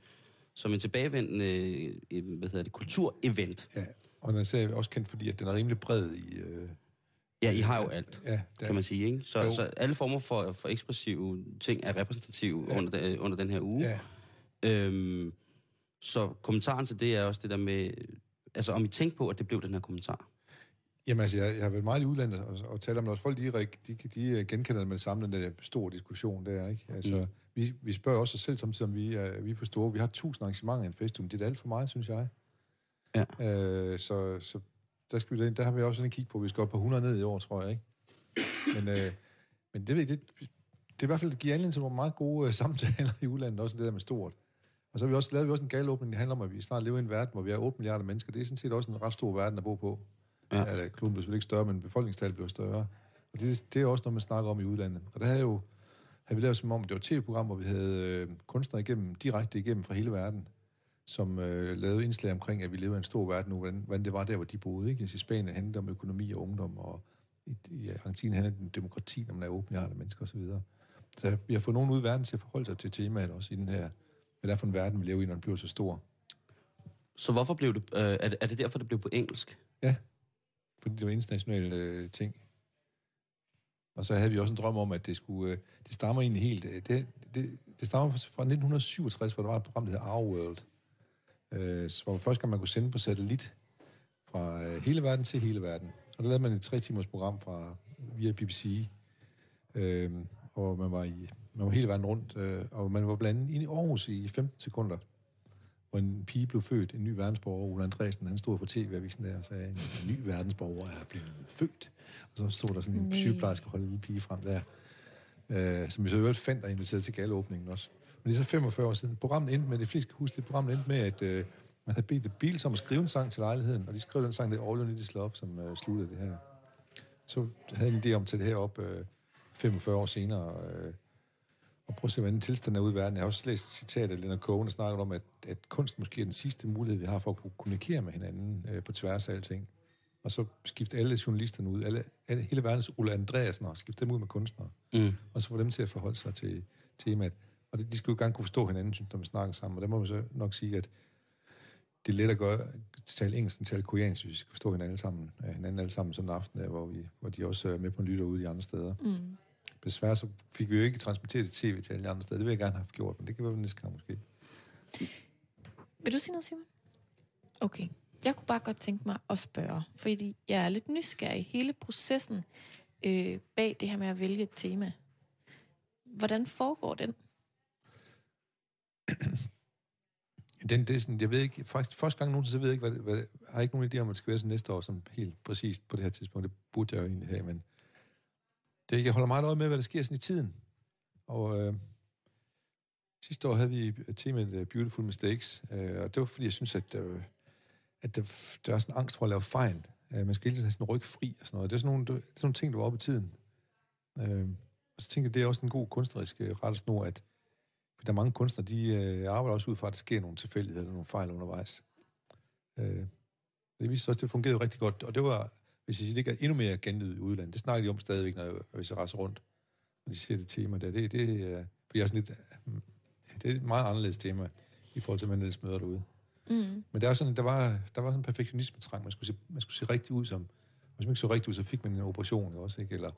som en tilbagevendende øh, hvad hedder det, kulturevent. Ja. Og den er så også kendt, fordi at den er rimelig bred i... Uh, Ja, I har jo alt, ja, kan man sige, ikke? Så, Jo. så alle former for, for ekspressive ting er repræsentative Ja. under, den, under den her uge. Ja, Øhm, så kommentaren til det er også det der med, altså om I tænkte på, at det blev den her kommentar. Jamen altså, jeg, jeg har været meget i udlandet og, og talt om det. Også folk, de, de, de øh, genkender det med det samme, den der store diskussion der, ikke? Altså, Mm. mm. vi, vi spørger også os selv samtidig, om vi er, vi er for store. Vi har tusind arrangementer i en festival. Det er alt for meget, synes jeg. Ja. Øh, så, så der, skal vi, der, der har vi også sådan en kig på. Vi skal op på 100 ned i år, tror jeg, ikke? Men, øh, men det, jeg, det, det er i hvert fald, det giver anledning til nogle meget gode øh, samtaler i udlandet, også det der med stort. Og så har vi også, lavet vi også en galåbning, det handler om, at vi snart lever i en verden, hvor vi er 8 milliarder mennesker. Det er sådan set også en ret stor verden at bo på. Ja. Kloden bliver selvfølgelig ikke større, men befolkningstallet bliver større. Og det, det er også noget, man snakker om i udlandet. Og der havde jo, havde vi lavet som om, det var et tv-program, hvor vi havde øh, kunstnere igennem, direkte igennem fra hele verden, som øh, lavede indslag omkring, at vi lever i en stor verden nu, hvordan, hvordan det var der, hvor de boede. Ikke? Altså, I Spanien handlede det om økonomi og ungdom, og i, i Argentina handlede det om demokrati, når man er 8 milliarder mennesker osv. Så, så vi har fået nogen ud i verden til at forholde sig til temaet også i den her, hvad det er for en verden, vi lever i, når den bliver så stor. Så hvorfor blev det, øh, er, det, er det derfor, det blev på engelsk? fordi det var internationale øh, ting. Og så havde vi også en drøm om, at det skulle... Øh, det stammer egentlig helt... Øh, det, det, det stammer fra 1967, hvor der var et program, der hed Our World. Øh, var første gang, man kunne sende på satellit fra øh, hele verden til hele verden. Og der lavede man et tre timers program fra, via BBC, øh, og man var, i, man var hele verden rundt, øh, og man var blandt andet inde i Aarhus i 15 sekunder, hvor en pige blev født, en ny verdensborger, Ole Andresen, han stod for tv-avisen der og sagde, en ny verdensborger er blevet født. Og så stod der sådan en Nej. sygeplejerske og lille pige frem der, øh, som vi så øvrigt fandt og inviteret til galåbningen også. Men det er så 45 år siden. Programmet endte med, det fleste kan huske det, programmet endte med, at øh, man havde bedt The Beatles om at skrive en sang til lejligheden, og de skrev den sang, der All You Need Is Love, som øh, sluttede det her. Så havde de en idé om tage det her op øh, 45 år senere, øh, og prøve at se, hvordan tilstanden er ude i verden. Jeg har også læst et citat af Leonard Cohen, der snakker om, at, at kunst måske er den sidste mulighed, vi har for at kunne kommunikere med hinanden øh, på tværs af alting. Og så skifte alle journalisterne ud, alle, alle, hele verdens Ulla Andreasen, og skifte dem ud med kunstnere. Mm. Og så få dem til at forholde sig til temaet. Og det, de skal jo gerne kunne forstå hinanden, synes, når man snakker sammen. Og der må man så nok sige, at det er let at gøre, at tale engelsk end tale koreansk, hvis vi skal forstå hinanden alle sammen, øh, hinanden alle sammen sådan en aften, der, hvor, vi, hvor de også er med på en lytter ude de andre steder. Mm. Desværre så fik vi jo ikke transmitteret det tv til alle andre steder. Det vil jeg gerne have gjort, men det kan være næste gang måske. Vil du sige noget, Simon? Okay. Jeg kunne bare godt tænke mig at spørge, fordi jeg er lidt nysgerrig. Hele processen øh, bag det her med at vælge et tema. Hvordan foregår den? Den, det er sådan, jeg ved ikke, faktisk første gang nogensinde, så ved jeg ikke, hvad, hvad, jeg har ikke nogen idé om, at det skal være sådan næste år, som helt præcist på det her tidspunkt. Det burde jeg jo egentlig have, men det, jeg holder meget øje med, hvad der sker sådan i tiden. Og øh, sidste år havde vi temaet uh, øh, Beautiful Mistakes, øh, og det var fordi, jeg synes, at, øh, at der, der er sådan en angst for at lave fejl. Øh, man skal hele tiden have sådan ryg fri og sådan noget. Det er sådan nogle, det er sådan nogle ting, der var oppe i tiden. Øh, og så tænker jeg, det er også en god kunstnerisk øh, rettesnor, at for der er mange kunstnere, de øh, arbejder også ud fra, at der sker nogle tilfældigheder eller nogle fejl undervejs. Øh, det viste sig også, at det fungerede rigtig godt. Og det var hvis jeg siger, det er endnu mere genlyd i udlandet. Det snakker de om stadigvæk, når jeg, hvis jeg rejser rundt. Og de siger det tema der. Det, det, øh, fordi jeg er sådan lidt, øh, det er et meget anderledes tema i forhold til, hvad man møder derude. Mm. Men der, er sådan, der, var, der var sådan en perfektionisme-trang. Man skulle, se, man skulle se rigtig ud som... Hvis man ikke så rigtig ud, så fik man en operation også, ikke? Eller,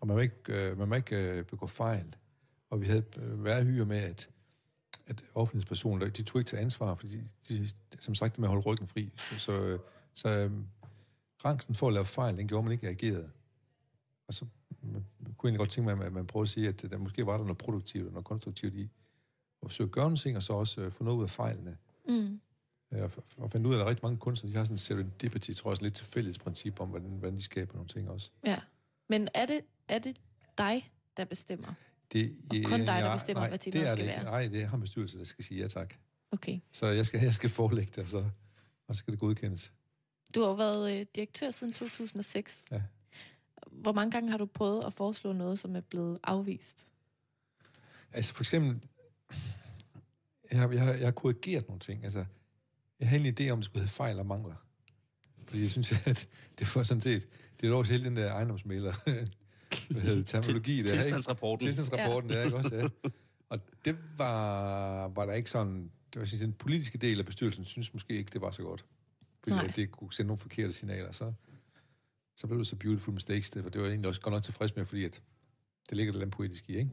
og man må ikke, øh, man må ikke øh, begå fejl. Og vi havde øh, været hyre med, at, at offentlighedspersoner, de tog ikke til ansvar, fordi de, de som sagt, det med at holde ryggen fri. Så, så, så øh, rangsen for at lave fejl, den gjorde man ikke reageret. Og så man, man kunne egentlig godt tænke mig, at man prøvede at sige, at der måske var der noget produktivt og noget konstruktivt i at forsøge at gøre nogle ting, og så også øh, få noget ud af fejlene. Mm. Øh, Og, og fandt ud af, at der er rigtig mange kunstnere, de har sådan en serendipity, tror jeg også lidt tilfældighedsprincip om, hvordan, hvordan de skaber nogle ting også. Ja. Men er det, er det dig, der bestemmer? Det, Og kun dig, der bestemmer, hvad temaet det er skal det være. Nej, det er ham bestyrelse, der skal sige ja tak. Okay. Så jeg skal, jeg skal forelægge det, og så, og så skal det godkendes. Du har jo været øh, direktør siden 2006. Ja. Hvor mange gange har du prøvet at foreslå noget, som er blevet afvist? Altså for eksempel, jeg har, jeg har, jeg har korrigeret nogle ting. Altså, jeg har en idé om, at det skulle hedde fejl og mangler. Fordi jeg synes, at det var sådan set, det er også hele den der ejendomsmæler, hvad hedder det, terminologi der, ikke? Tilstandsrapporten. Tilstandsrapporten, ja. der, ikke også? Ja. Og det var, var der ikke sådan... Det var sådan, den politiske del af bestyrelsen synes måske ikke, det var så godt. Fordi Nej. at det kunne sende nogle forkerte signaler. Så, så blev det så beautiful mistakes, det, for det var jeg egentlig også godt nok tilfreds med, fordi at det ligger lidt poetisk i, ikke?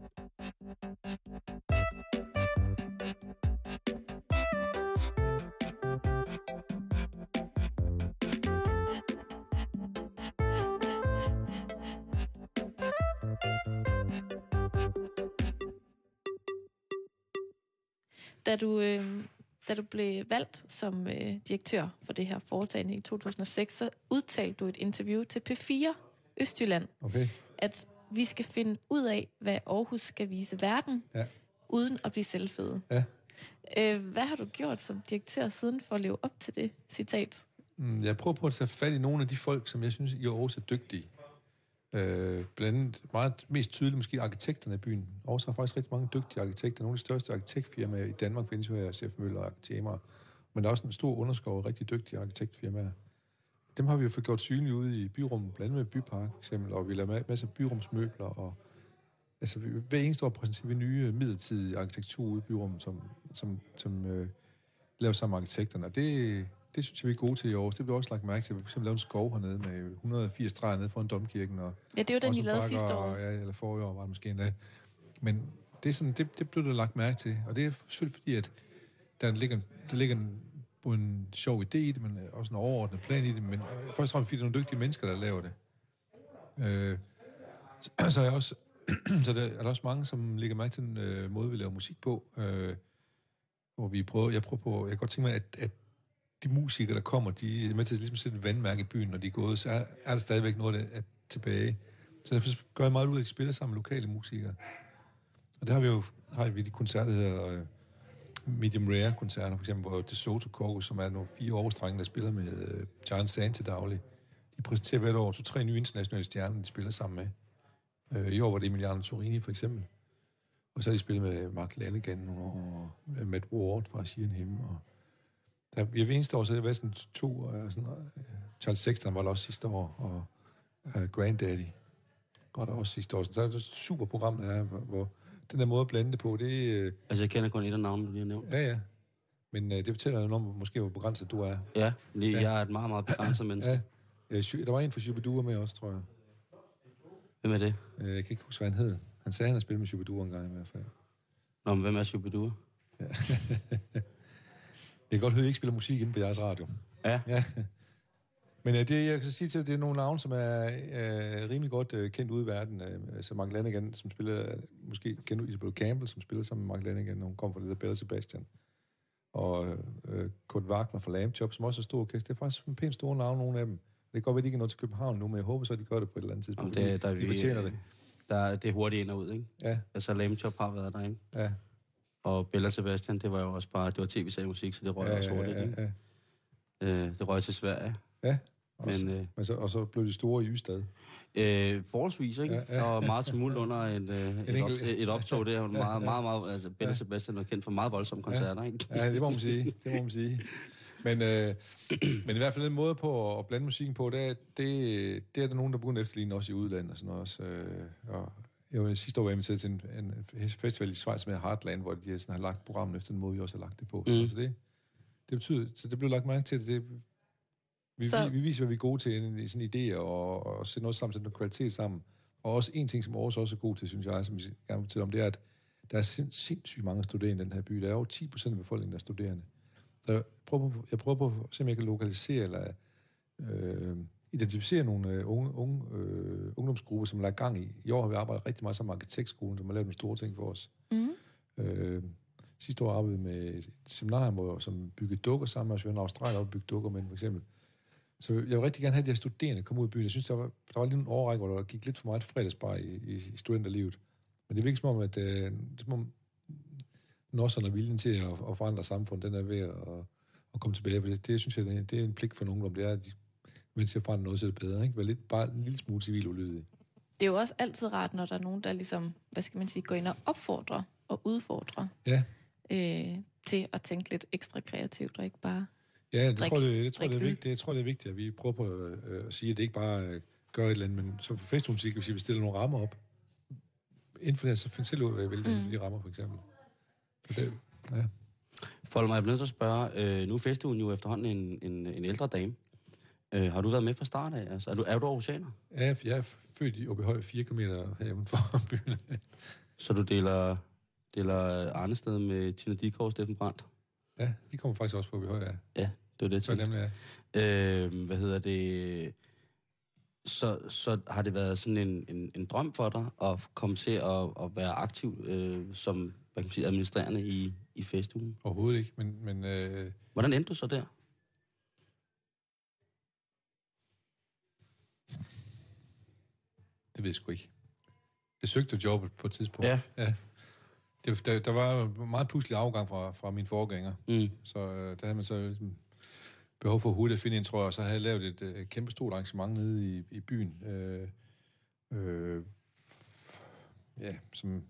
Da du, øh, da du blev valgt som øh, direktør for det her foretagende i 2006, så udtalte du et interview til P4 Østjylland, Okay. at vi skal finde ud af, hvad Aarhus skal vise verden, Ja. uden at blive selvfede. Ja. Øh, hvad har du gjort som direktør siden for at leve op til det citat? Mm, Jeg prøver på at tage fat i nogle af de folk, som jeg synes i Aarhus er dygtige. Øh, blandt andet meget mest tydeligt måske arkitekterne i byen. Aarhus har faktisk rigtig mange dygtige arkitekter. Nogle af de største arkitektfirmaer i Danmark findes jo her, CF Møller og Arkitema. Men der er også en stor underskov af rigtig dygtige arkitektfirmaer. Dem har vi jo fået gjort synlige ude i byrummet, blandt andet med Bypark for eksempel, og vi laver masser af byrumsmøbler, og altså, vi, hver eneste år præsenterer vi nye midlertidige arkitektur ude i byrummet, som, som, som øh, laver sammen med arkitekterne. Og det, det synes jeg, vi er gode til i Aarhus. Det blev også lagt mærke til. Vi har lavet en skov hernede med 180 træer nede foran domkirken. Og Ja, det var den, I lavede sidste år. Ja, eller forrige år var det måske endda. Men det, er sådan, det, det blev der lagt mærke til. Og det er selvfølgelig fordi, at der ligger, der ligger en, både en sjov idé i det, men også en overordnet plan i det. Men først og fremmest fordi, der er nogle dygtige mennesker, der laver det. Øh, så, så er jeg også så der er der også mange, som lægger mærke til den øh, måde, vi laver musik på. Øh, hvor vi prøver, jeg prøver på, jeg kan godt tænke mig, at, at de musikere, der kommer, de er med til at ligesom sætte et vandmærke i byen, når de er gået, så er, er der stadigvæk noget, der er tilbage. Så derfor gør jeg meget ud af, at de spiller sammen med lokale musikere. Og der har vi jo har vi de koncerter, der hedder øh, Medium Rare koncerter, for eksempel, hvor DeSoto Corgus, som er nogle fire årstrenge, der spiller med øh, John Sand til daglig. De præsenterer hvert år to-tre nye internationale stjerner, de spiller sammen med. Øh, I år var det Emiliano Torini, for eksempel. Og så har de spillet med Mark Lanegan nogle år, og Matt Ward fra Sheeran Him, og der, jeg ved eneste år, så har det været sådan to, uh, sådan, uh, Charles Sexton var der også sidste år, og uh, Granddaddy godt også sidste år. Så det er et super program, der er, hvor, hvor den der måde at blande det på, det uh, Altså, jeg kender kun et af navnene, du lige har nævnt. ja, ja. Men uh, det fortæller noget om, måske hvor begrænset du er. Ja, lige, Ja. jeg er et meget, meget begrænset menneske. Ja. Uh, der var en fra Shubidua med også, tror jeg. Hvem er det? Uh, jeg kan ikke huske, hvad han hed. Han sagde, at han havde spillet med Shubidua en gang i hvert fald. Nå, men hvem er Shubidua? Jeg kan godt høre, at I ikke spiller musik inde på jeres radio. Ja. ja. Men uh, det, jeg kan sige til, det er nogle navne, som er uh, rimelig godt uh, kendt ude i verden. Uh, så Mark Lanigan, som spiller, måske kender du Isabel Campbell, som spiller sammen med Mark Lanigan, når hun kom fra det der Bella Sebastian. Og uh, Kurt Wagner fra Lamb Chop, som også er stor orkester. Det er faktisk en pænt store navn, nogle af dem. Det kan godt være, at de ikke er nået til København nu, men jeg håber så, at de gør det på et eller andet tidspunkt. Jamen, det, der, de fortjener det. Der, er- det er hurtigt ind og ud, ikke? Ja, Altså, Lame Chop har været der, ikke? ja, Og Bella Sebastian, det var jo også bare, det var tv-seriemusik, så det røg ja, også ja, hurtigt, ja, ikke? ja. Øh, det røg til Sverige. ja. Også, Men, øh, men så, og så blev de store i Ystad. Øh, forholdsvis, ikke? Ja, Ja, ja. ja. Der var meget tumult under et, øh, et, op, et optog der. Meget, meget, meget, altså, Bella Ja. Sebastian var kendt for meget voldsomme koncerter, ikke? Ja, det må man sige. Det må man sige. Men, øh, men i hvert fald den måde på at blande musikken på, det er, det, det er der nogen, der begynder at efterligne også i udlandet og sådan noget også. Øh, og jeg var sidste år var inviteret til en, en festival i Schweiz med Heartland, hvor de sådan har lagt programmet efter den måde, vi også har lagt det på. Mm. Så det, det betyder, så det blev lagt mærke til, det, det vi, Så- vi, vi viser, hvad vi er gode til i sådan idéer, og, og sætte noget sammen, sætte noget kvalitet sammen. Og også en ting, som Aarhus også er god til, synes jeg, som vi gerne vil fortælle om, det er, at der er sind, sindssygt mange studerende i den her by. Der er over 10 procent af befolkningen, der er studerende. Så jeg prøver på, jeg prøver på at se, om jeg kan lokalisere eller øh, identificere nogle øh, unge, unge øh, ungdomsgrupper, som er lagt gang i. I år har vi arbejdet rigtig meget sammen med Arkitektskolen, som har lavet nogle store ting for os. Mm. Øh, sidste år arbejdede vi med et seminarium, hvor, som byggede dukker sammen med os. Vi var i Australien og bygge dukker med, for eksempel. Så jeg vil rigtig gerne have, de her studerende kom ud i byen. Jeg synes, der var, der var lige en overrække, hvor der gik lidt for meget fredagsbar i, i, i studenterlivet. Men det virker som om, at øh, det som om nosserne og viljen til at, at forandre samfundet, den er ved at, at komme tilbage. For det, det synes jeg, er, det er en pligt for nogen, om det er, at de til at forandre noget, så er det bedre. Ikke? Vær lidt, bare en lille smule civil ulydig. Det er jo også altid rart, når der er nogen, der ligesom, hvad skal man sige, går ind og opfordrer og udfordrer Ja, øh, til at tænke lidt ekstra kreativt, og ikke bare... Ja, det Drik- tror jeg, det, tror jeg, det, drik er vigtigt, jeg tror, det er vigtigt, at vi prøver på øh, at sige, at det ikke bare øh, gør et eller andet, men så for festmusik, hvis vi stiller nogle rammer op, inden for det, så find selv ud af, hvad vil for de rammer, for eksempel. Så det, ja. Folmer, jeg bliver nødt til at spørge, øh, nu er festugen jo efterhånden en, en, en ældre dame. Øh, har du været med fra start af? Altså, er du, er du aarhusianer? Jeg er, jeg er født i Åbyhøj, 4 km heruden for byen. Så du deler, deler Arnested med Tina Dikov og Steffen Brandt? Ja, de kommer faktisk også fra Åbyhøj, ja. Ja, det var det, jeg tænkte. nemlig, ja. Øh, hvad hedder det? Så, så har det været sådan en, en, en drøm for dig at komme til at, at være aktiv øh, som hvad kan man sige, administrerende i, i festugen? Overhovedet ikke, men, men øh, Hvordan endte du så der? Det ved jeg sgu ikke. Jeg søgte jobbet på et tidspunkt. Ja. ja. Det, der, der var jo meget pludselig afgang fra, fra min forgænger. Mm. Så øh, der havde man så ligesom behov for hurtigt at finde en, tror jeg, og så havde jeg lavet et øh, kæmpe stort arrangement nede i, i byen. Øh, øh, ja, som,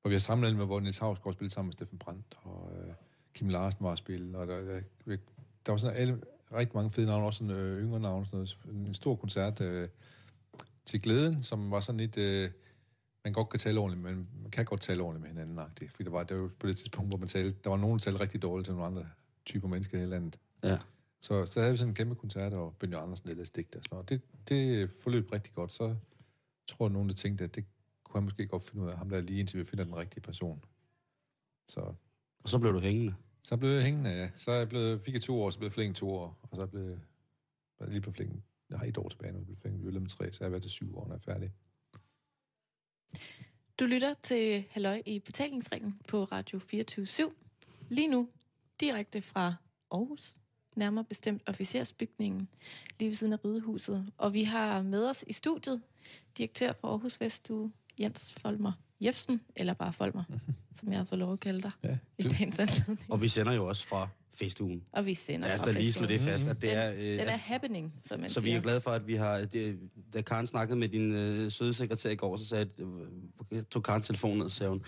hvor vi har samlet med, hvor Niels Havsgaard spillede sammen med Steffen Brandt, og øh, Kim Larsen var at spille, og der, der, der var sådan alle, rigtig mange fede navne, også sådan, øh, yngre navne, sådan noget. en stor koncert øh, til glæden, som var sådan lidt... Øh, man godt kan tale ordentligt, men man kan godt tale ordentligt med hinanden. -agtigt. Fordi der var, der var på det tidspunkt, hvor man talte, der var nogen, der talte rigtig dårligt til nogle andre typer mennesker i hele landet. Ja. Så, så havde vi sådan en kæmpe koncert, og Benny Andersen ellers digte og sådan noget. Det, det forløb rigtig godt. Så tror jeg, nogen, der tænkte, at det kunne han måske godt finde ud af ham der lige indtil vi finder den rigtige person. Så, Og så blev du hængende så blev jeg hængende, ja. Så jeg blevet, fik jeg to år, så blev jeg flink to år, og så blev jeg lige på flink. Jeg har et år tilbage nu, jeg blev flængt med tre, så jeg har været til syv år, når jeg er færdig. Du lytter til Halløj i betalingsringen på Radio 24 Lige nu, direkte fra Aarhus, nærmere bestemt officersbygningen, lige ved siden af Ridehuset. Og vi har med os i studiet direktør for Aarhus Vestue, Jens Folmer Jefsen, eller bare Folmer, som jeg har fået lov at kalde dig Ja, i dagens anledning. Og vi sender jo også fra festugen. Og vi sender Lad os fra da lige slå det fast, at det Den- er... Øh, Den er happening, som man Så vi siger. er glade for, at vi har... Det, da Karen snakkede med din øh, søde sekretær i går, så sagde, øh, tog Karen telefonen og sagde hun,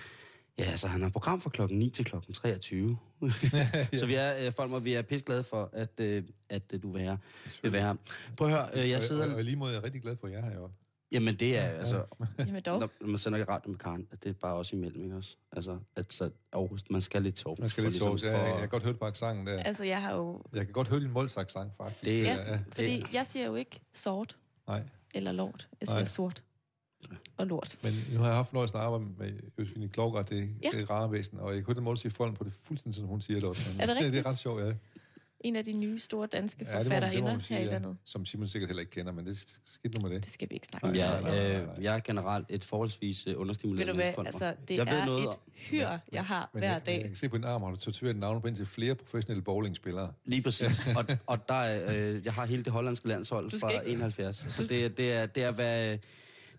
ja, så han har program fra klokken 9 til klokken 23. Så vi er, øh, folk, vi er pisse glade for, at, øh, at øh, du vil være, vil være her. Prøv at høre, øh, jeg og, og, sidder... og, i lige måde er jeg rigtig glad for, at jeg er her jo. Jamen, det er altså... Jamen dog. Når, når man sender radio med Karen, at det er bare også imellem, ikke også? Altså, at så, Aarhus, man skal lidt til Aarhus. Man skal lidt ligesom sove. Ja, jeg, for- jeg kan godt høre det på accenten der. Altså, jeg har jo... Jeg kan godt høre din målsaksang, faktisk. Det- Ja, fordi jeg siger jo ikke sort Nej, eller lort. Jeg siger Nej. sort og lort. men nu har jeg haft fornøjelsen at arbejde med Josefine Klogart, det, Ja. ja. det rare væsen, og jeg den måde, du siger folden på det fuldstændig, som hun siger det også. Er det Det, det rigtigt? er ret sjovt, ja. En af de nye store danske ja forfatterinder her i ja. landet. Som Simon sikkert heller ikke kender, men det er skidt nu med det. Det skal vi ikke snakke om. Ja, øh, jeg er generelt et forholdsvis øh, Ved understimuleret du hvad, altså, det Jeg ved er noget et om- hyr, jeg har Men hver jeg, men jeg dag. kan se på din arm, har du tatoveret navne på indtil flere professionelle bowlingspillere. Lige præcis. og, og der er, øh, jeg har hele det hollandske landshold fra ikke- 71. Så det, det, er, det er, hvad...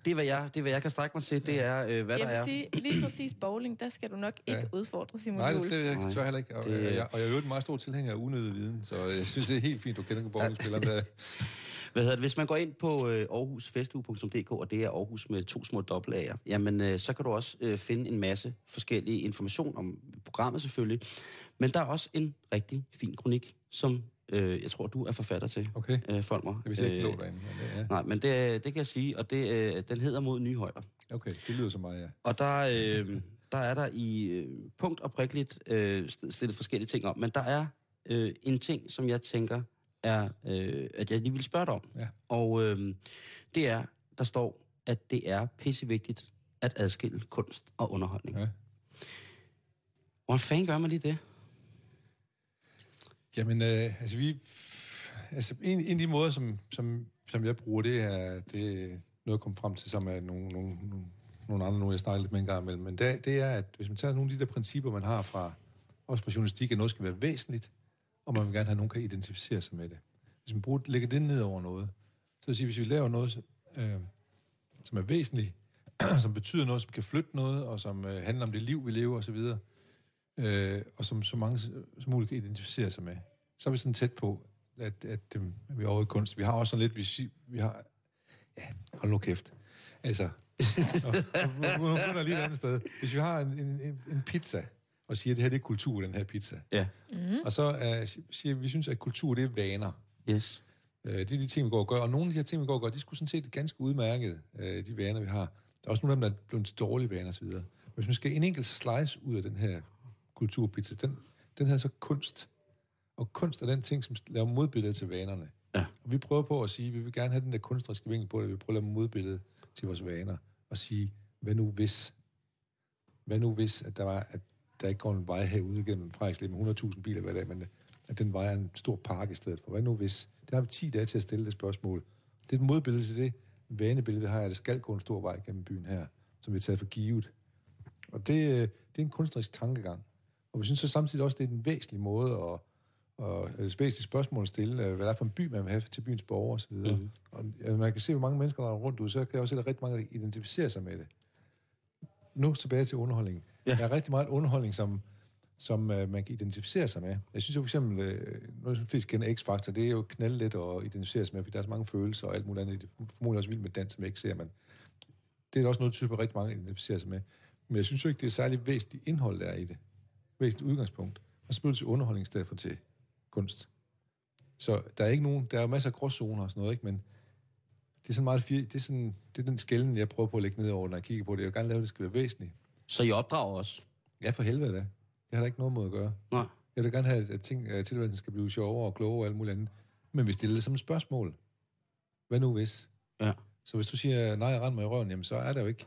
Det er, hvad jeg, det er, hvad jeg kan strække mig til. Det er, øh, hvad Jeg der vil er. sige, lige præcis bowling, der skal du nok ikke Ja. udfordre Simon Nej, det ser jeg Nej. tør heller ikke. Og, Det- det... jeg, og jeg er jo en meget stor tilhænger af unødig viden, så jeg synes, det er helt fint, du kender bowlingspilleren der. Hvad hedder det? Hvis man går ind på øh, aarhusfestuge.dk, og det er Aarhus med to små dobbeltager, jamen øh, så kan du også øh, finde en masse forskellige information om programmet selvfølgelig. Men der er også en rigtig fin kronik, som øh, jeg tror, du er forfatter til, Okay. øh, Folmer. Jeg vidste ikke, Øh, derinde. Men det, ja. Nej, men det, det kan jeg sige, og det, øh, den hedder Mod Nye Højder. Okay, det lyder så meget, ja. Og der, øh, der er der i øh, punkt og prikkeligt øh, st- stillet forskellige ting om, men der er øh, en ting, som jeg tænker er, øh, at jeg lige vil spørge dig om. Ja. Og øh, det er, der står, at det er pissevigtigt at adskille kunst og underholdning. Ja. Hvordan fanden gør man lige det? Jamen, øh, altså vi... Altså, en, en af de måder, som, som, som jeg bruger, det er, det er noget, jeg kom frem til, som er nogle, nogle, nogle, andre, nogle jeg snakker lidt med en gang imellem. Men det, det er, at hvis man tager nogle af de der principper, man har fra, også fra journalistik, at noget skal være væsentligt, og man vil gerne have, at nogen kan identificere sig med det. Hvis man bruger, lægger det ned over noget, så vil sige, hvis vi laver noget, øh, som er væsentligt, som betyder noget, som kan flytte noget, og som øh, handler om det liv, vi lever osv., øh, og som så mange som muligt kan identificere sig med, så er vi sådan tæt på, at, at øh, vi er over i kunst. Vi har også sådan lidt, vi, vi har, ja, hold nu kæft. Altså, nu er lige et andet sted. Hvis vi har en, en, en- pizza, og siger, at det her det er kultur, den her pizza, Ja. Mm. og så uh, siger vi, vi synes, at kultur det er vaner. Yes. Øh, det er de ting, vi går og gør. Og nogle af de her ting, vi går og gør, de skulle sådan set ganske udmærket, øh, de vaner, vi har. Der er også nogle af dem, der er blevet til dårlige vaner osv. Hvis man skal en enkelt slice ud af den her kulturpizza, den, den her så kunst. Og kunst er den ting, som laver modbilledet til vanerne. Ja. Og vi prøver på at sige, vi vil gerne have den der kunstneriske vinkel på det. Vi prøver at lave modbilledet til vores vaner. Og sige, hvad nu hvis? Hvad nu hvis, at der, var, at der ikke går en vej herude gennem Frederikslev med 100.000 biler hver dag, men at den vej er en stor park i stedet for. Hvad nu hvis? Der har vi 10 dage til at stille det spørgsmål. Det er et modbillede til det vanebillede, vi har, at der skal gå en stor vej gennem byen her, som vi har taget for givet. Og det, øh, det er en kunstnerisk tankegang. Og vi synes så samtidig også, det er en væsentlig måde at, og et væsentligt spørgsmål at stille, øh, hvad det er for en by, man vil have til byens borgere osv. Mhm. Mm. Og øh, man kan se, hvor mange mennesker der er rundt ud, så kan jeg også se, at der er rigtig mange, der identificerer sig med det. Nu tilbage til underholdningen. Ja. Der er rigtig meget underholdning, som, som uh, man kan identificere sig med. Jeg synes jo for eksempel, uh, noget som flest kender X-Factor, det er jo knaldlet at identificere sig med, fordi der er så mange følelser og alt muligt andet. Det er formodentlig også vildt med dans, som jeg ikke ser, men det er også noget, typer rigtig mange identificerer sig med. Men jeg synes jo ikke, det er særlig væsentligt indhold, der er i det. Væsentligt udgangspunkt. Og så bliver det til underholdning i stedet for til kunst. Så der er ikke nogen, der er jo masser af gråzoner og sådan noget, ikke? men det er sådan meget det er, sådan, det er den skælden, jeg prøver på at lægge ned over, når jeg kigger på det. Jeg vil gerne lave, at det skal være væsentligt. Så I opdrager os? Ja, for helvede da. Det har der ikke noget mod at gøre. Nej. Jeg vil gerne have, at ting, at tilværelsen skal blive sjovere og klogere og alt muligt andet. Men vi stiller det som et spørgsmål. Hvad nu hvis? Ja. Så hvis du siger, nej, rend mig i røven, jamen så er der jo ikke.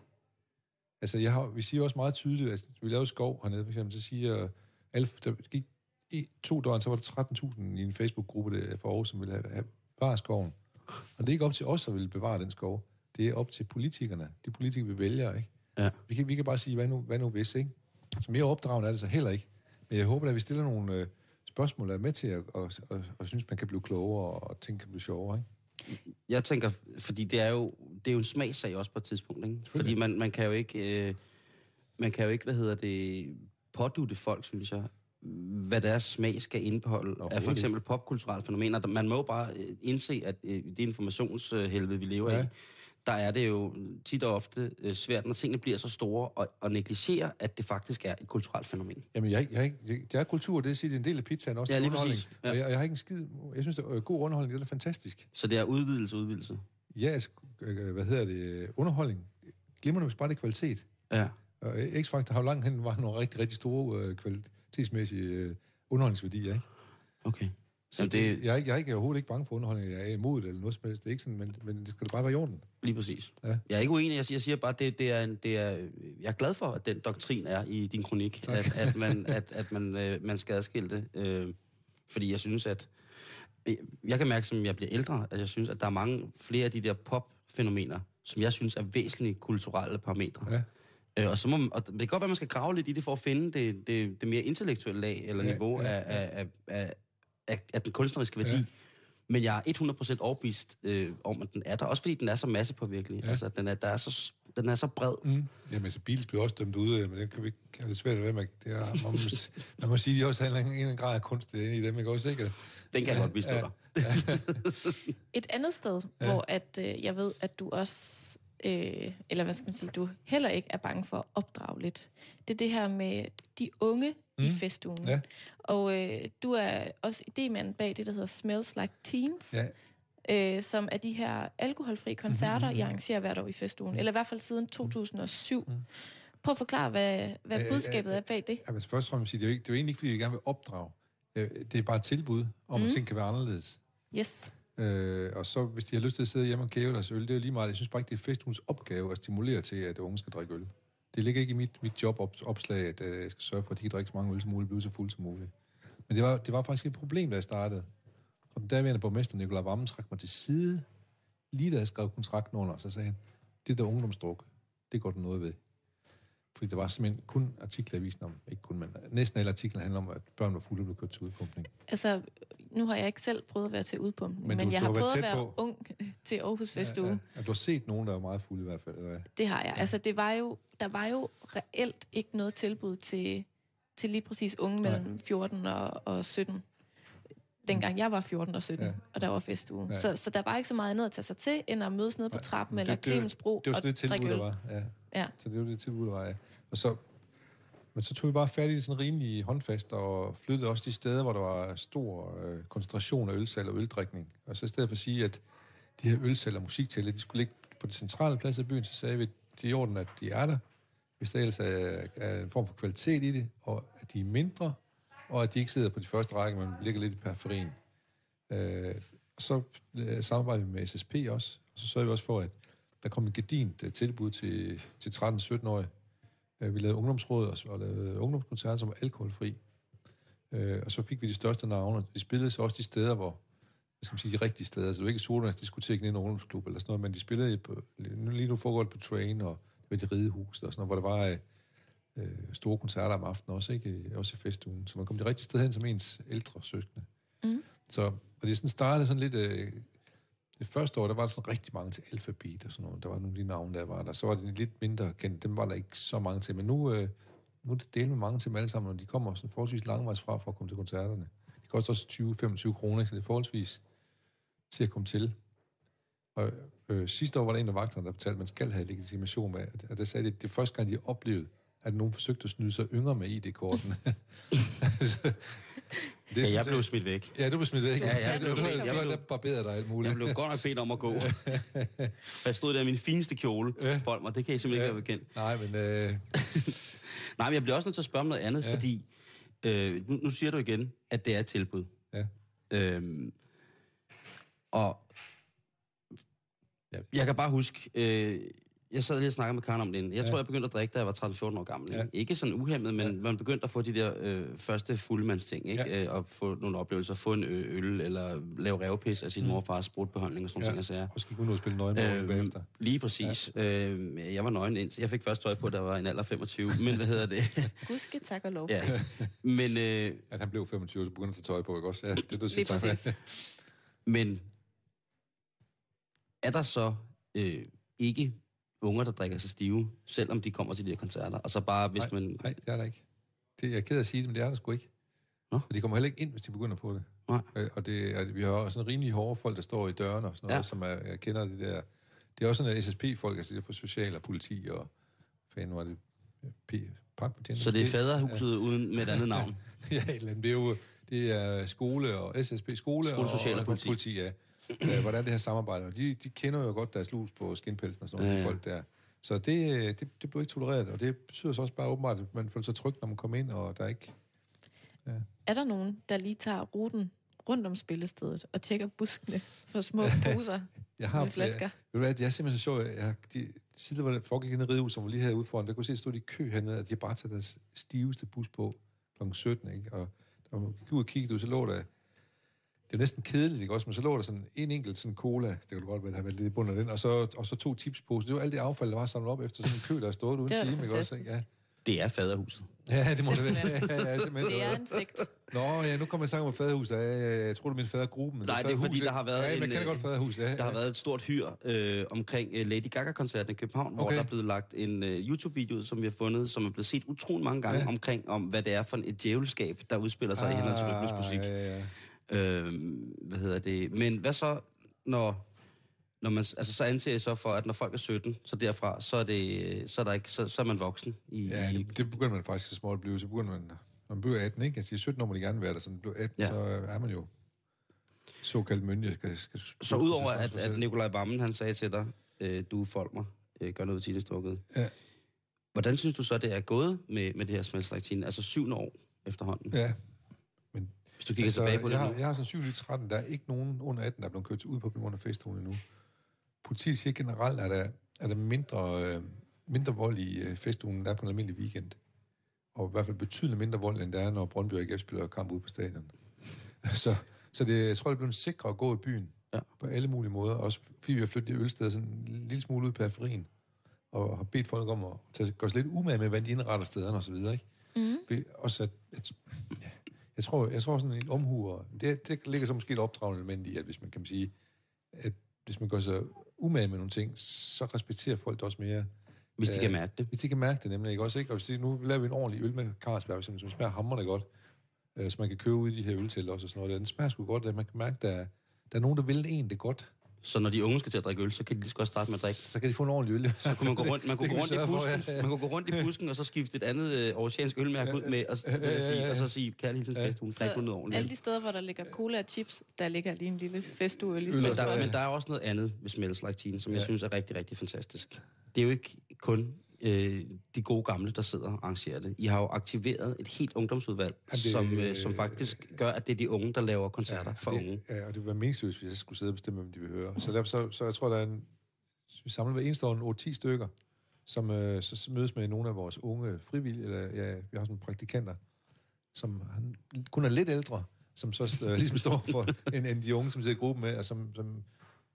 Altså, jeg har, vi siger også meget tydeligt, at vi laver skov hernede, for eksempel, så siger alle, der gik i to døgn, så var der 13.000 i en Facebook-gruppe der for Aarhus, som ville have, have bevare skoven. Og det er ikke op til os, at ville bevare den skov. Det er op til politikerne. De politikere, vi vælger, ikke? Ja. Vi kan, vi kan bare sige, hvad nu, hvad nu hvis, ikke? Så mere opdragende er det så heller ikke. Men jeg håber, at vi stiller nogle øh, spørgsmål, der er med til at og, og, og synes, man kan blive klogere, og ting kan blive sjovere, ikke? Jeg tænker, fordi det er jo, det er jo en smagssag også på et tidspunkt, ikke? Fordi man, man kan jo ikke, øh, man kan jo ikke, hvad hedder det, pådute folk, synes jeg, hvad deres smag skal indeholde af for eksempel popkulturelle fænomener. Man må jo bare øh, indse, at øh, det informationshelvede, vi lever ja. I, der er det jo tit og ofte øh, svært, når tingene bliver så store, og, og negligere, at det faktisk er et kulturelt fænomen. Jamen, jeg, jeg, jeg, jeg, det er kultur, det er, sige, det er en del af pizzaen, også Ja, lige præcis. Ja. Og jeg, jeg, har ikke en skid... Jeg synes, det er god underholdning, det er fantastisk. Så det er udvidelse, udvidelse. Ja, altså, øh, hvad hedder det? Underholdning. Glimrende, hvis bare det kvalitet. Ja. Og øh, X-Factor har jo langt hen var nogle rigtig, rigtig store øh, kvalitetsmæssige øh, underholdningsværdier, ikke? Okay. Så Jamen, det... jeg, er ikke- jeg er ikke overhovedet ikke bange for underholdning. Jeg er imod det eller noget som helst. Det er ikke sådan, men, men det skal da bare være i orden. Lige præcis. Ja. Jeg er ikke uenig. Jeg siger, jeg siger bare, det, det er en, det er, jeg er glad for, at den doktrin er i din kronik, at, at, man, at, at man, øh, man skal adskille det. Øh, fordi jeg synes, at jeg kan mærke, som jeg bliver ældre, at jeg synes, at der er mange flere af de der pop-fænomener, som jeg synes er væsentlige kulturelle parametre. Ja. Øh, og, så må, man- og det kan godt være, at man skal grave lidt i det for at finde det, det, det mere intellektuelle lag eller Ja, niveau ja, af, af, af, af, af, af den kunstneriske værdi. Ja. Men jeg er 100% overbevist øh, om, at den er der. Også fordi den er så massepåvirkelig. Ja. Ja. Altså, den er, der er så den er så bred. Mm. Jamen, så Beatles blev også dømt ud, men det kan vi ikke det svært at være med. Det er, man, må, man må sige, at de også har en, en eller anden grad af kunst inde i dem, ikke også? Ikke? Den kan jeg godt bistå dig. Et andet sted, ja. hvor at, øh, jeg ved, at du også, øh, eller hvad skal man sige, du heller ikke er bange for at opdrage lidt. Det er det her med de unge mm. i festugen. Ja. Og øh, du er også idémanden bag det, der hedder Smells Like Teens. Ja. Øh, som er de her alkoholfri koncerter, I arrangerer hvert år i festugen. Eller i hvert fald siden 2007. Mm. Prøv at forklare, hvad, hvad Øh, budskabet øh, er bag det. Ja, men først og fremmest det er jo, ikke, det er jo egentlig ikke, fordi vi gerne vil opdrage. Øh, Det er bare et tilbud om, at ting kan være anderledes. Yes. Øh, og så, hvis de har lyst til at sidde hjemme og gæve deres øl, det er jo lige meget. Jeg synes bare ikke, det er festugens opgave at stimulere til, at unge skal drikke øl. Det ligger ikke i mit, mit jobopslag, at øh, jeg skal sørge for, at de kan drikke så mange øl som muligt, blive så fulde som muligt. Men det var, det var faktisk et problem, da jeg startede. Og den daværende borgmester, Nikolaj Vammen, trak mig til side, lige da jeg skrev kontrakten under, så sagde han, det der ungdomsdruk, det går der noget ved. Fordi der var simpelthen kun artikler i avisen om, ikke kun, men næsten alle artikler handler om, at børn var fulde og blev kørt til udpumpning. Altså, nu har jeg ikke selv prøvet at være til udpumpning, men, Men du- jeg du har har prøvet at være på. ung til Aarhus Festuge. Ja, ja. ja, du har set nogen, der var meget fulde i hvert fald, eller hvad? Det har jeg. Altså, det var jo, der var jo reelt ikke noget tilbud til, til lige præcis unge mellem 14 og, og 17. Dengang jeg var 14 og 17, Ja. ja. og der var festuge. Ja. Ja. Så, så der var ikke så meget andet at tage sig til, end at mødes nede på trappen det- eller Clemensbro Det var og så det tilbud, der var. Ja. Ja. Så det var det tilbud, der var, ja. Og så, men så tog vi bare fat i sådan rimelig håndfast, og flyttede også de steder, hvor der var stor øh, koncentration af ølsalg og øldrikning. Og så i stedet for at sige, at de her ølsalg og musiktæller, de skulle ligge på det centrale plads af byen, så sagde vi, at det er i orden, at de er der, hvis der ellers er, er en form for kvalitet i det, og at de er mindre, og at de ikke sidder på de første række, men ligger lidt i periferien. Øh, og så øh, samarbejder vi med SSP også, og så sørger vi også for, at der kom et gedint øh, tilbud til, til 13-17-årige. Øh, vi lavede ungdomsråd og, og lavede ungdomskoncerter, som var alkoholfri. Øh, og så fik vi de største navne. De spillede så også de steder, hvor hvad skal sige, de rigtige steder. Så det var ikke Solvands diskotek i en ungdomsklub eller sådan noget, men de spillede på, lige nu foregår det på Train og ved de ridehus og sådan noget, hvor der var øh, øh, store koncerter om aftenen også, ikke? Også i festugen. Så man kom de rigtige steder hen som ens ældre søskende. Mm. Så, og det sådan startede sådan lidt... Øh, det første år, der var der sådan rigtig mange til alfabet og sådan noget. Der var nogle af de navne, der var der. Så var det lidt mindre kendt. Dem var der ikke så mange til. Men nu, øh, nu er det delt med mange til dem alle sammen, og de kommer sådan forholdsvis langvejs fra for at komme til koncerterne. Det koster også 20-25 kroner, så det er forholdsvis til at komme til. Og øh, sidste år var der en af vagterne, der fortalte, at man skal have legitimation med. At der sagde, at det, det er første gang, de har oplevet, at nogen forsøgte at snyde sig yngre med ID-kortene. Altså, det Ja, jeg blev smidt væk. Ja, du blev smidt væk. Ja, ja, jeg blev- du, jeg du har blev- barberet dig alt muligt. Jeg blev godt nok bedt om at gå. jeg stod der i min fineste kjole. Ja. Folk mig, det kan I simpelthen ikke være bekendt. Nej, men... Øh, Nej, men jeg bliver også nødt til at spørge om noget andet, Ja. ja. fordi øh, nu, nu siger du igen, at det er et tilbud. ja. Øhm, og Ja. jeg kan bare huske, øh, jeg sad lige og snakkede med Karen om det inden. Jeg Ja. tror, jeg begyndte at drikke, da jeg var 13-14 år gammel. Ja. Ikke sådan uhemmet, men Ja. man begyndte at få de der øh, første fuldmandsting, ikke? Ja. Øh, og få nogle oplevelser, få en ø- øl, eller lave revpis af sin Mm. morfars brudbehandling og sådan Ja. ting, jeg Og skal kun ud og spille nøgen øh, bagefter. Lige præcis. Ja. Øh, jeg var nøgen ind. Jeg fik først tøj på, da jeg var en alder af 25. Men hvad hedder det? Gudske tak og lov. ja. Men, øh, At han blev 25, så begyndte at tage tøj på, ikke også? Ja, det du siger. Tak. præcis. men er der så øh, ikke unger, der drikker sig stive, selvom de kommer til de her koncerter? Og så bare, hvis Nej, man... Nej, det er der ikke. Det, jeg er ked af at sige det, men det er der sgu ikke. Nå. Og de kommer heller ikke ind, hvis de begynder på det. Nej. Øh, Og det, og vi har også sådan rimelig hårde folk, der står i dørene og sådan noget, ja. Som er, jeg kender det der. Det er også sådan, at SSP-folk, altså det er for social og politi og fanden var det, P, parkbetjente. Så det er faderhuset ja. uden med et andet navn. ja, et eller andet. Det er jo det er skole og SSP, skole, Skole, social og politi. politi ja. Øh, Hvordan det her samarbejde. Og de, de kender jo godt deres lus på skinpelsen og sådan noget, Ja, ja, ja. folk der. Så det, øh, det, det blev ikke tolereret, og det betyder så også bare åbenbart, at man føler sig tryg, når man kommer ind, og der er ikke... Er der nogen, der lige tager ruten rundt om spillestedet og tjekker buskene for små poser Jeg har med flasker? Ved du hvad, det er simpelthen så sjovt. Jeg, de, siden hvor det foregik i en ridehus, som var lige herude foran, der kunne jeg se, at stod de i kø hernede, at de har bare taget deres stiveste bus på kl. 17, ikke? Og da man gik ud og kiggede ud, så lå der... Det er jo næsten kedeligt, ikke også? Men så lå der sådan en enkelt sådan cola, det du godt vel have været lidt i bunden af den, og så, og så to tipsposer. Det var alt det affald, der var samlet op efter sådan en kø, der har stået uden time, ikke også? Ja. Det er faderhuset. ja, det må det være. Ja, ja. Det er en sigt. Nå, ja, nu kommer jeg sang om faderhus. Ja, jeg tror, det er min fadergruppen. Nej, det er fordi, der har været Ja, en, man øh, godt faderhus, ja. Der har været et stort hyr øh, omkring øh, Lady Gaga-koncerten i København, okay. hvor der er blevet lagt en øh, YouTube-video, som vi har fundet, som er blevet set utrolig mange gange ja. Omkring, om hvad det er for et djævelskab, der udspiller sig ah, i rytmisk musik. Ja, ja. Øh, hvad hedder det? Men hvad så, når, når man, altså så anser jeg så for, at når folk er 17, så derfra, så er, det, så er, der ikke, så, så er man voksen. I, Ja, det, det begynder man faktisk så småt at blive. Så begynder man, når man bliver 18, ikke? Altså i 17 år må de gerne være der, så når man bliver 18, Ja. så er man jo såkaldt myndig. Skal, skal, så udover at, at Nikolaj Vammen, han sagde til dig, øh, du folk mig, øh, gør noget ved stukket. Ja. Hvordan synes du så, det er gået med, med det her smeltstræktine? Altså syvende år efterhånden. Ja, Hvis du kigger altså, tilbage på det jeg, har, nu. jeg har sådan 7 13, der er ikke nogen under 18, der er blevet kørt ud på grund af festugen endnu. Politiet siger generelt, at der, er der mindre, øh, mindre vold i øh, festugen, der er på en almindelig weekend. Og i hvert fald betydeligt mindre vold, end der er, når Brøndby og AGF spiller kamp ude på stadion. så, så det, jeg tror, det er blevet sikrere at gå i byen. Ja. På alle mulige måder. Også fordi vi har flyttet det ølsted sådan en lille smule ud i periferien. Og har bedt folk om at tage, gøre sig lidt umage med, hvordan de indretter stederne osv. Ikke? Mm. Også at, at ja, jeg tror, jeg tror sådan en omhu, og det, det ligger så måske et opdragende element i, at hvis man kan sige, at hvis man gør sig umage med nogle ting, så respekterer folk det også mere. Hvis de Ja. kan mærke det. Hvis de kan mærke det nemlig, ikke også? Ikke? Og hvis de, nu laver vi en ordentlig øl med Carlsberg, som, som smager hammerende godt, øh, som man kan købe ud i de her øltæller også og sådan noget. Den smager sgu godt, at man kan mærke, at der, er- der er nogen, der vil en det godt. Så når de unge skal til at drikke øl, så kan de lige så godt starte med at drikke. Så kan de få en ordentlig øl. Så kunne man gå rundt, man kunne Det gå rundt i sørge for, busken, ja, ja. man kunne gå rundt i busken, og så skifte et andet øh, oceansk ølmærke ud med, og, vil jeg sige, og så sige, kærlig hilsen fest, hun drik nu noget ordentligt. alle de steder, hvor der ligger cola og chips, der ligger lige en lille festuøl i stedet Men der, men der er også noget andet ved Smells Like Teen, som jeg Ja. synes er rigtig, rigtig fantastisk. Det er jo ikke kun øh, de gode gamle, der sidder og arrangerer det. I har jo aktiveret et helt ungdomsudvalg, Ja, det- som, øh, som faktisk gør, at det er de unge, der laver koncerter for det, unge. Ja, og det vil være meningsløst, hvis jeg skulle sidde og bestemme, hvem de vil høre. Så derfor, så, så jeg tror, der er en... Vi samler hver eneste år en 8-10 stykker, som øh, så så mødes med nogle af vores unge frivillige, eller ja, vi har sådan praktikanter, som han, kun er lidt ældre, som så øh, ligesom står for en, en de unge, som sidder i gruppen med, og, som, som,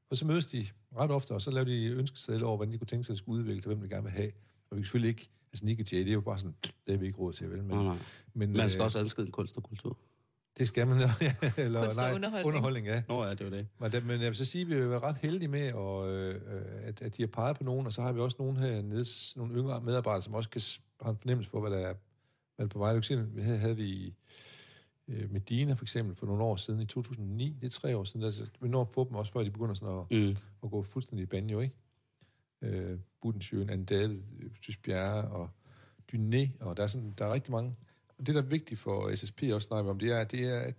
og så mødes de ret ofte, og så laver de ønskesedler over, hvordan de kunne tænke sig at skulle udvikle til, hvem de gerne vil have. Og vi kan selvfølgelig ikke, altså Nick Jay, det er jo bare sådan, det er vi ikke råd til, vel? Men, Nej, nej. men Man skal øh, også adskille kunst og kultur. Det skal man, ja, eller, Kunst og nej, underholdning. underholdning, ja. Nå ja, det er jo det. Men, der, men jeg vil så sige, at vi har været ret heldige med, og, øh, at, at de har peget på nogen, og så har vi også nogen hernede, s- nogle yngre medarbejdere, som også kan har en fornemmelse for, hvad der er, hvad der er på vej. Du kan vi havde, havde vi øh, Medina for eksempel for nogle år siden, i 2009, det er tre år siden, altså, vi når at få dem også, før de begynder sådan at, Mm. at gå fuldstændig i banjo, ikke? Øh, Budensjøen, David, øh, Tys Bjerre og Dyné, og der er, sådan, der er rigtig mange. Og det, der er vigtigt for SSP også snakker om, det er, at det er, at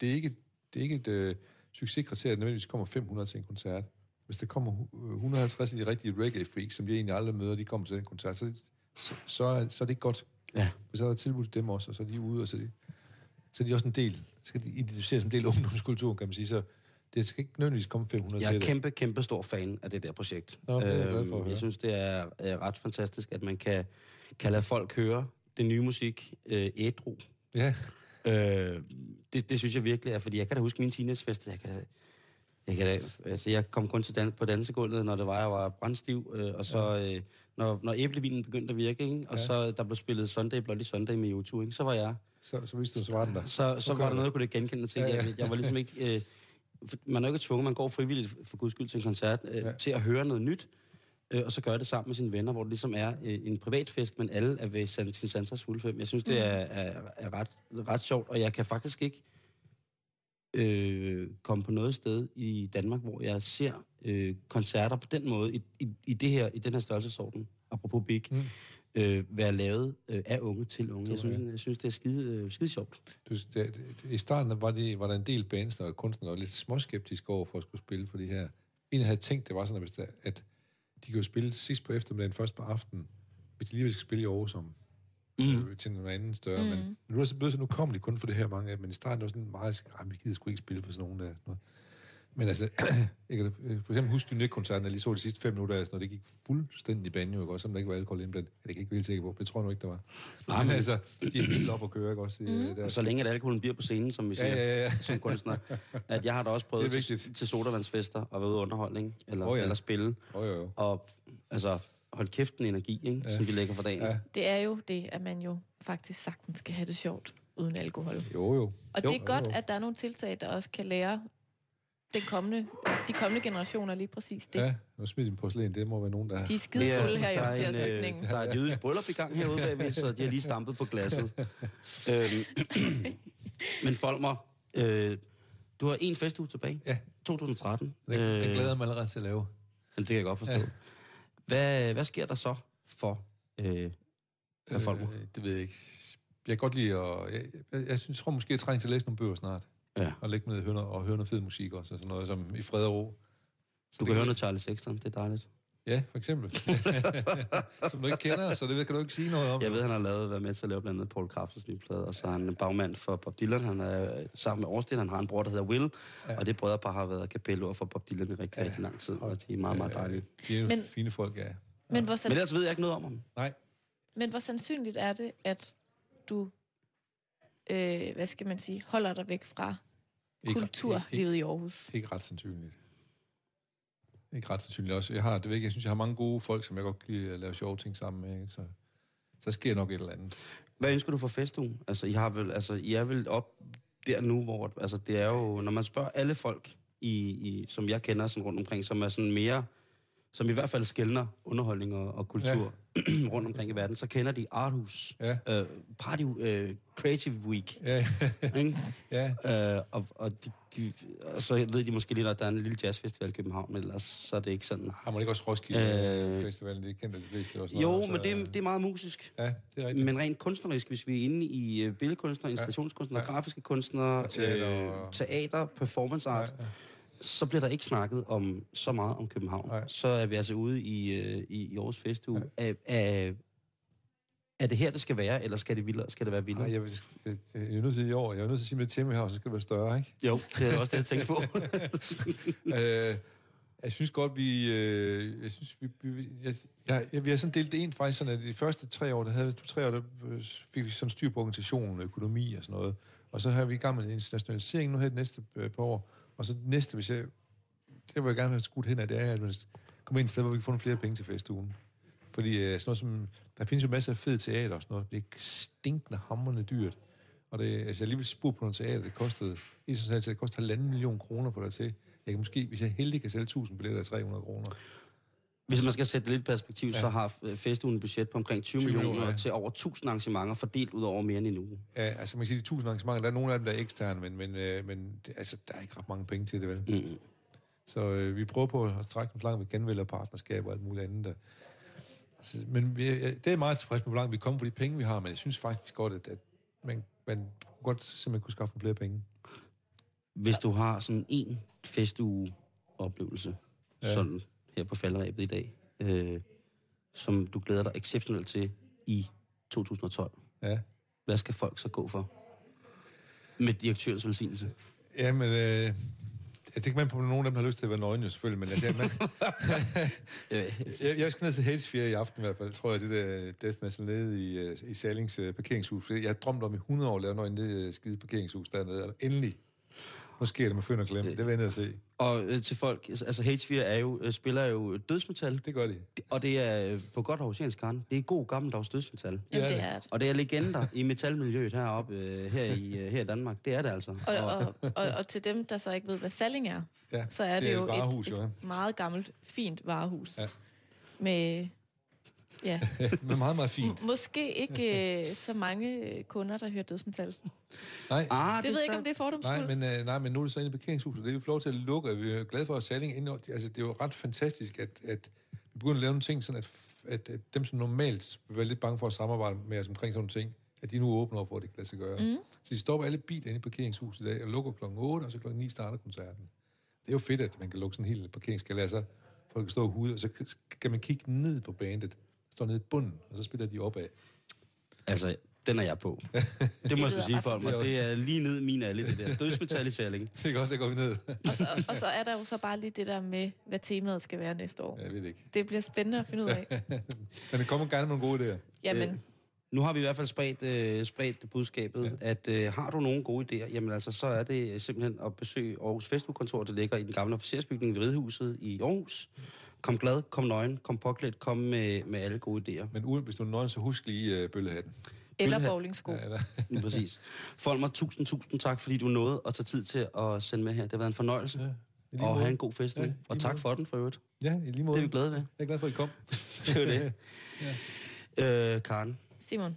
det er ikke, det er ikke et øh, succeskriterie, at nødvendigvis kommer 500 til en koncert. Hvis der kommer hu- 150 af de rigtige reggae-freaks, som vi egentlig aldrig møder, de kommer til den koncert, så, så, så, er, så er det ikke godt. Ja. For så er der tilbud til dem også, og så er de ude, og så er de, så er de også en del, så skal de identificeres som en del af ungdomskulturen, kan man sige. Så det skal ikke nødvendigvis komme 500 Jeg er det. kæmpe, kæmpe stor fan af det der projekt. Nå, det er jeg glad for at Øhm, høre. Jeg synes, det er, ret fantastisk, at man kan, kan lade folk høre det nye musik øh, ædru. Ja, Øh, det, det synes jeg virkelig er, fordi jeg kan da huske min teenagefest. Jeg kan da, jeg, kan da, altså jeg kom kun til dan, på dansegulvet, når det var, jeg var brændstiv, øh, og så øh, når, når æblevinen begyndte at virke, ikke? og Ja. så der blev spillet Sunday Bloody Sunday med YouTube, ikke? så var jeg, så, så vidste du, så var den der. så, så Okay. var der noget, jeg kunne ikke genkende til. Ja, ja. Jeg, jeg var ligesom ikke, øh, man er jo ikke tvunget, man går frivilligt for guds skyld til en koncert, øh, Ja. til at høre noget nyt, øh, og så gøre det sammen med sine venner, hvor det ligesom er øh, en privat fest, men alle er ved San, sin Sansas fuldfem. Jeg synes, det er, er, er ret, ret sjovt, og jeg kan faktisk ikke øh, komme på noget sted i Danmark, hvor jeg ser øh, koncerter på den måde, i, i, i, det her, i den her størrelsesorden, apropos big, Mm. Øh, være lavet øh, af unge til unge. Jeg synes, jeg synes det er skide, øh, skide sjovt. Du, det, det, I starten var, det, var der en del bands og kunstnere, der var lidt småskeptiske over for at skulle spille for de her. En havde tænkt, det var sådan, at, hvis der, at de kunne spille sidst på eftermiddagen, først på aftenen, hvis de lige skal spille i Aarhus om, mm. øh, til noget andet større. Mm. Men, nu er det så blevet så, nu kommer de kun for det her mange af, dem, men i starten var det sådan meget, at vi gider sgu ikke spille for sådan nogen der. Sådan noget. Men altså, jeg kan øh, for eksempel huske Dynek-koncerten, jeg lige så de sidste fem minutter, altså, når det gik fuldstændig banjo, ikke? også, som der ikke var alkohol indblandet. Ja, det kan jeg ikke helt sikker på, det tror jeg nu ikke, der var. Nej, men altså, de er helt op at køre, ikke også? Det, mm. Og så længe at alkoholen bliver på scenen, som vi siger, Ja, ja, ja. som kunstner. At jeg har da også prøvet er til, til sodavandsfester og været ude underholdning, eller, oh, ja. eller spille, Jo, jo, jo. og altså, hold kæft en energi, ikke, ja. som vi lægger for dagen. Ja. Det er jo det, at man jo faktisk sagtens skal have det sjovt. uden alkohol. Jo, jo. Og Jo, det er godt, jo. at der er nogle tiltag, der også kan lære den kommende, de kommende generationer lige præcis det. Ja, nu smidt din porcelæn, det må være nogen, der... De er skide fulde her i er, officersbygningen. øh, der er et jødisk bryllup i gang herude bagved, så de har lige stampet på glasset. øhm, men Folmer, øh, du har en festuge tilbage. Ja. 2013. Den, øh, den glæder jeg mig allerede til at lave. Men det kan jeg godt forstå. Ja. Hvad, hvad sker der så for øh, herr Folmer? Øh, det ved jeg ikke. Jeg kan godt lide at... Jeg, jeg, jeg synes, tror måske, jeg trænger til at læse nogle bøger snart. Ja. Og lægge med hønder, og høre noget fed musik også, og sådan noget som i fred og ro. Så Du kan høre noget Charlie Sexton, det er dejligt. Ja, for eksempel. som du ikke kender, så det kan du ikke sige noget om. Jeg ved, han har lavet, været med til at lave blandt andet Paul Krabs' nye plade, og så er han bagmand for Bob Dylan. Han er øh, sammen med Årsted, han har en bror, der hedder Will, ja. og det brødrepar har været kapelord for Bob Dylan i rigtig, ja. rigtig lang tid, og de er meget, meget dejlige. De er jo Men- fine folk, ja. Men hvor, Men sands- ellers ved jeg ikke noget om ham. Nej, men hvor sandsynligt er det, at du, øh, hvad skal man sige, holder dig væk fra ikke, kulturlivet i Aarhus? ikke, ikke ret sandsynligt. Ikke ret sandsynligt også. Jeg har, det ved jeg, ikke, jeg synes, jeg har mange gode folk, som jeg godt kan lide at lave sjove ting sammen med. Ikke? Så, så sker nok et eller andet. Hvad ønsker du for festugen? Altså, I, har vel, altså, I er vel op der nu, hvor altså, det er jo, når man spørger alle folk, i, i, som jeg kender sådan rundt omkring, som er sådan mere, som i hvert fald skældner underholdning og, og kultur ja. rundt omkring i verden, så kender de Arthus, Ja, øh, Party, øh, Creative Week, ja, ikke? ja. Øh, og, og, de, de, og så ved de måske lidt, at der er en lille jazzfestival i København, men ellers så er det ikke sådan. Har man ikke også Roskilde Øh, Festivalen? Det kender de fleste også. Jo, så, men det, er- det er meget musisk. Ja, det er rigtigt. Men rent kunstnerisk, hvis vi er inde i øh, billedkunstnere, installationskunstnere, Ja. grafiske kunstnere, Og teater øh, og- teater, performance art, Ja, ja. Så bliver der ikke snakket om så meget om København. Nej. Så er vi altså ude i, øh, i, i årets festuge. Ja. Er, er, er det her, det skal være, eller skal det, vildere, skal det være vildere? Nej, jeg, jeg, jeg, er nødt til i år. Jeg er nødt til at sige med Tim her, så skal det være større, ikke? Jo, det er også det, jeg tænkte på. øh, jeg synes godt, vi... Øh, jeg synes, vi, vi, jeg, jeg, jeg, vi har sådan delt det ind faktisk sådan, at de første tre år, der havde to-tre år, der øh, fik vi sådan styr på organisationen, økonomi og sådan noget. Og så har vi i gang med en internationalisering nu her det næste øh, par år. Og så næste, hvis jeg... Det vil jeg gerne have skudt hen af, det er, at man kommer ind et sted, hvor vi kan få nogle flere penge til festugen. Fordi øh, sådan noget som... Der findes jo masser af fed teater og sådan noget. Det er stinkende hammerne dyrt. Og det, altså, jeg lige vil spurgte på noget teater, det kostede, internationalt set, det kostede halvanden million kroner på der til. Jeg kan måske, hvis jeg heldig, kan sælge 1000 billetter af 300 kroner. Hvis man skal sætte lidt perspektiv, ja. Så har øh, festugen et budget på omkring 20, 20 millioner millioner, ja. til over 1000 arrangementer, fordelt ud over mere end en uge. Ja, altså man kan sige, de 1000 arrangementer, der er nogle af dem, der er eksterne, men, men, øh, men altså, der er ikke ret mange penge til det, vel? Mm. Så øh, vi prøver på at trække dem langt med genvælger partnerskab og alt muligt andet. Der. Så, men vi, er- det er meget tilfreds med, hvor langt vi kommer for de penge, vi har, men jeg synes faktisk godt, at, at man, man godt simpelthen kunne skaffe flere penge. Hvis du har sådan en festuge-oplevelse, ja. Ja. sådan her på faldrebet i dag, øh, som du glæder dig exceptionelt til i 2012, Ja. hvad skal folk så gå for? Med direktørens velsignelse. Jamen, øh, jeg tænker man på, at nogle af dem har lyst til at være nøgne, selvfølgelig, men altså, man, jeg, jeg skal ned til Helsfjerde i aften i hvert fald, tror jeg, det der Death Metal nede i, øh, i Salings øh, parkeringshus. Jeg har drømt om i 100 år at lave nøgen det øh, skide parkeringshus dernede, og endelig, nu sker det med fynd og klem. Det vil jeg at se. og øh, til folk, altså H4 er jo, øh, spiller jo dødsmetal, Det gør de. og det er øh, på godt aarhusiansk kan. Det er god gammeldags dødsmetal. Jamen, det er det. Og det er legender i metalmiljøet heroppe, øh, her, i, øh, her i Danmark. Det er det altså. Og, og, og, og til dem, der så ikke ved, hvad Salling er, Ja, så er det, det er jo et varehus, et, jo, et meget gammelt, fint varehus. Ja. Med, ja, Men meget, meget fint. m- måske ikke øh, så mange kunder, der hører dødsmetal. Nej, Ah, Det ved jeg ikke, om det er fordomsfuldt. Nej, men, øh, nej, men nu er det så inde i parkeringshuset. Det er vi lov til at lukke, og vi er glade for, at Salling ind, altså, det er jo ret fantastisk, at, at vi begynder at lave nogle ting, sådan at, at, at dem, som normalt vil være lidt bange for at samarbejde med os omkring sådan nogle ting, at de nu åbner op for, at det kan lade sig gøre. Mm. Så de stopper alle biler inde i parkeringshuset i dag, og lukker klokken 8, og så klokken 9 starter koncerten. Det er jo fedt, at man kan lukke sådan en hel parkeringsgalère, så folk kan stå ude, og så kan man kigge ned på bandet, står nede i bunden, og så spiller de opad. Altså, den er jeg på. Det må jeg sige for mig. Det er lige ned i min alle, det der. Dødsmetal i Salling. Det er godt, der går vi ned. Og så, og så er der jo så bare lige det der med, hvad temaet skal være næste år. Jeg ved det ikke. Det bliver spændende at finde ud af. Men det kommer gerne med nogle gode idéer. Jamen, Nu har vi i hvert fald spredt, øh, spredt budskabet, ja. at øh, har du nogle gode idéer, jamen altså, så er det simpelthen at besøge Aarhus Festukontor, der ligger i den gamle officersbygning ved Ridehuset i Aarhus. Kom glad, kom nøgen, kom påklædt, kom med, med alle gode idéer. Men uden, hvis du er nøgen, så husk lige øh, bøllehatten. Eller bowlingsko. Ja, eller, Lige præcis. Folmer, tusind, tusind tak, fordi du nåede at tage tid til at sende med her. Det har været en fornøjelse. ja, og måde. have en god fest nu. Ja, og tak måde. for den for øvrigt. Ja, i lige måde. Det er vi glade ved. Jeg er glad for, at I kom. Det er jo det. øh, Karen, Simon,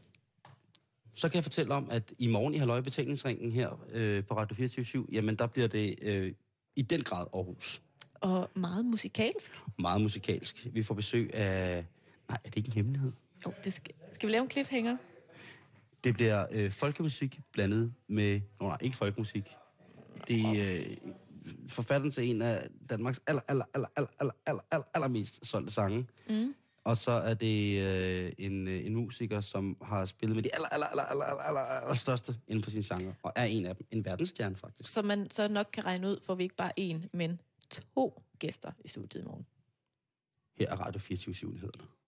så kan jeg fortælle om, at i morgen i Halløj Betalingsringen her øh, på Radio 24 jamen der bliver det øh, i den grad Aarhus. Og meget musikalsk. Meget musikalsk. Vi får besøg af... Nej, er det ikke en hemmelighed? Jo, det skal, skal vi lave en cliffhanger? Det bliver øh, folkemusik blandet med... Nå, nej, ikke folkemusik. Det er øh, forfatteren til en af Danmarks aller, aller, aller, aller, aller, aller, aller, allermest solgte sange. Mm. Og så er det øh, en, øh, en musiker, som har spillet med de aller, aller, aller, aller, aller, aller, aller største inden for sin genre. Og er en af dem. En verdensstjerne, faktisk. Så man så nok kan regne ud, får vi ikke bare én, men to gæster i studiet i morgen. Her er Radio 24 nyhederne.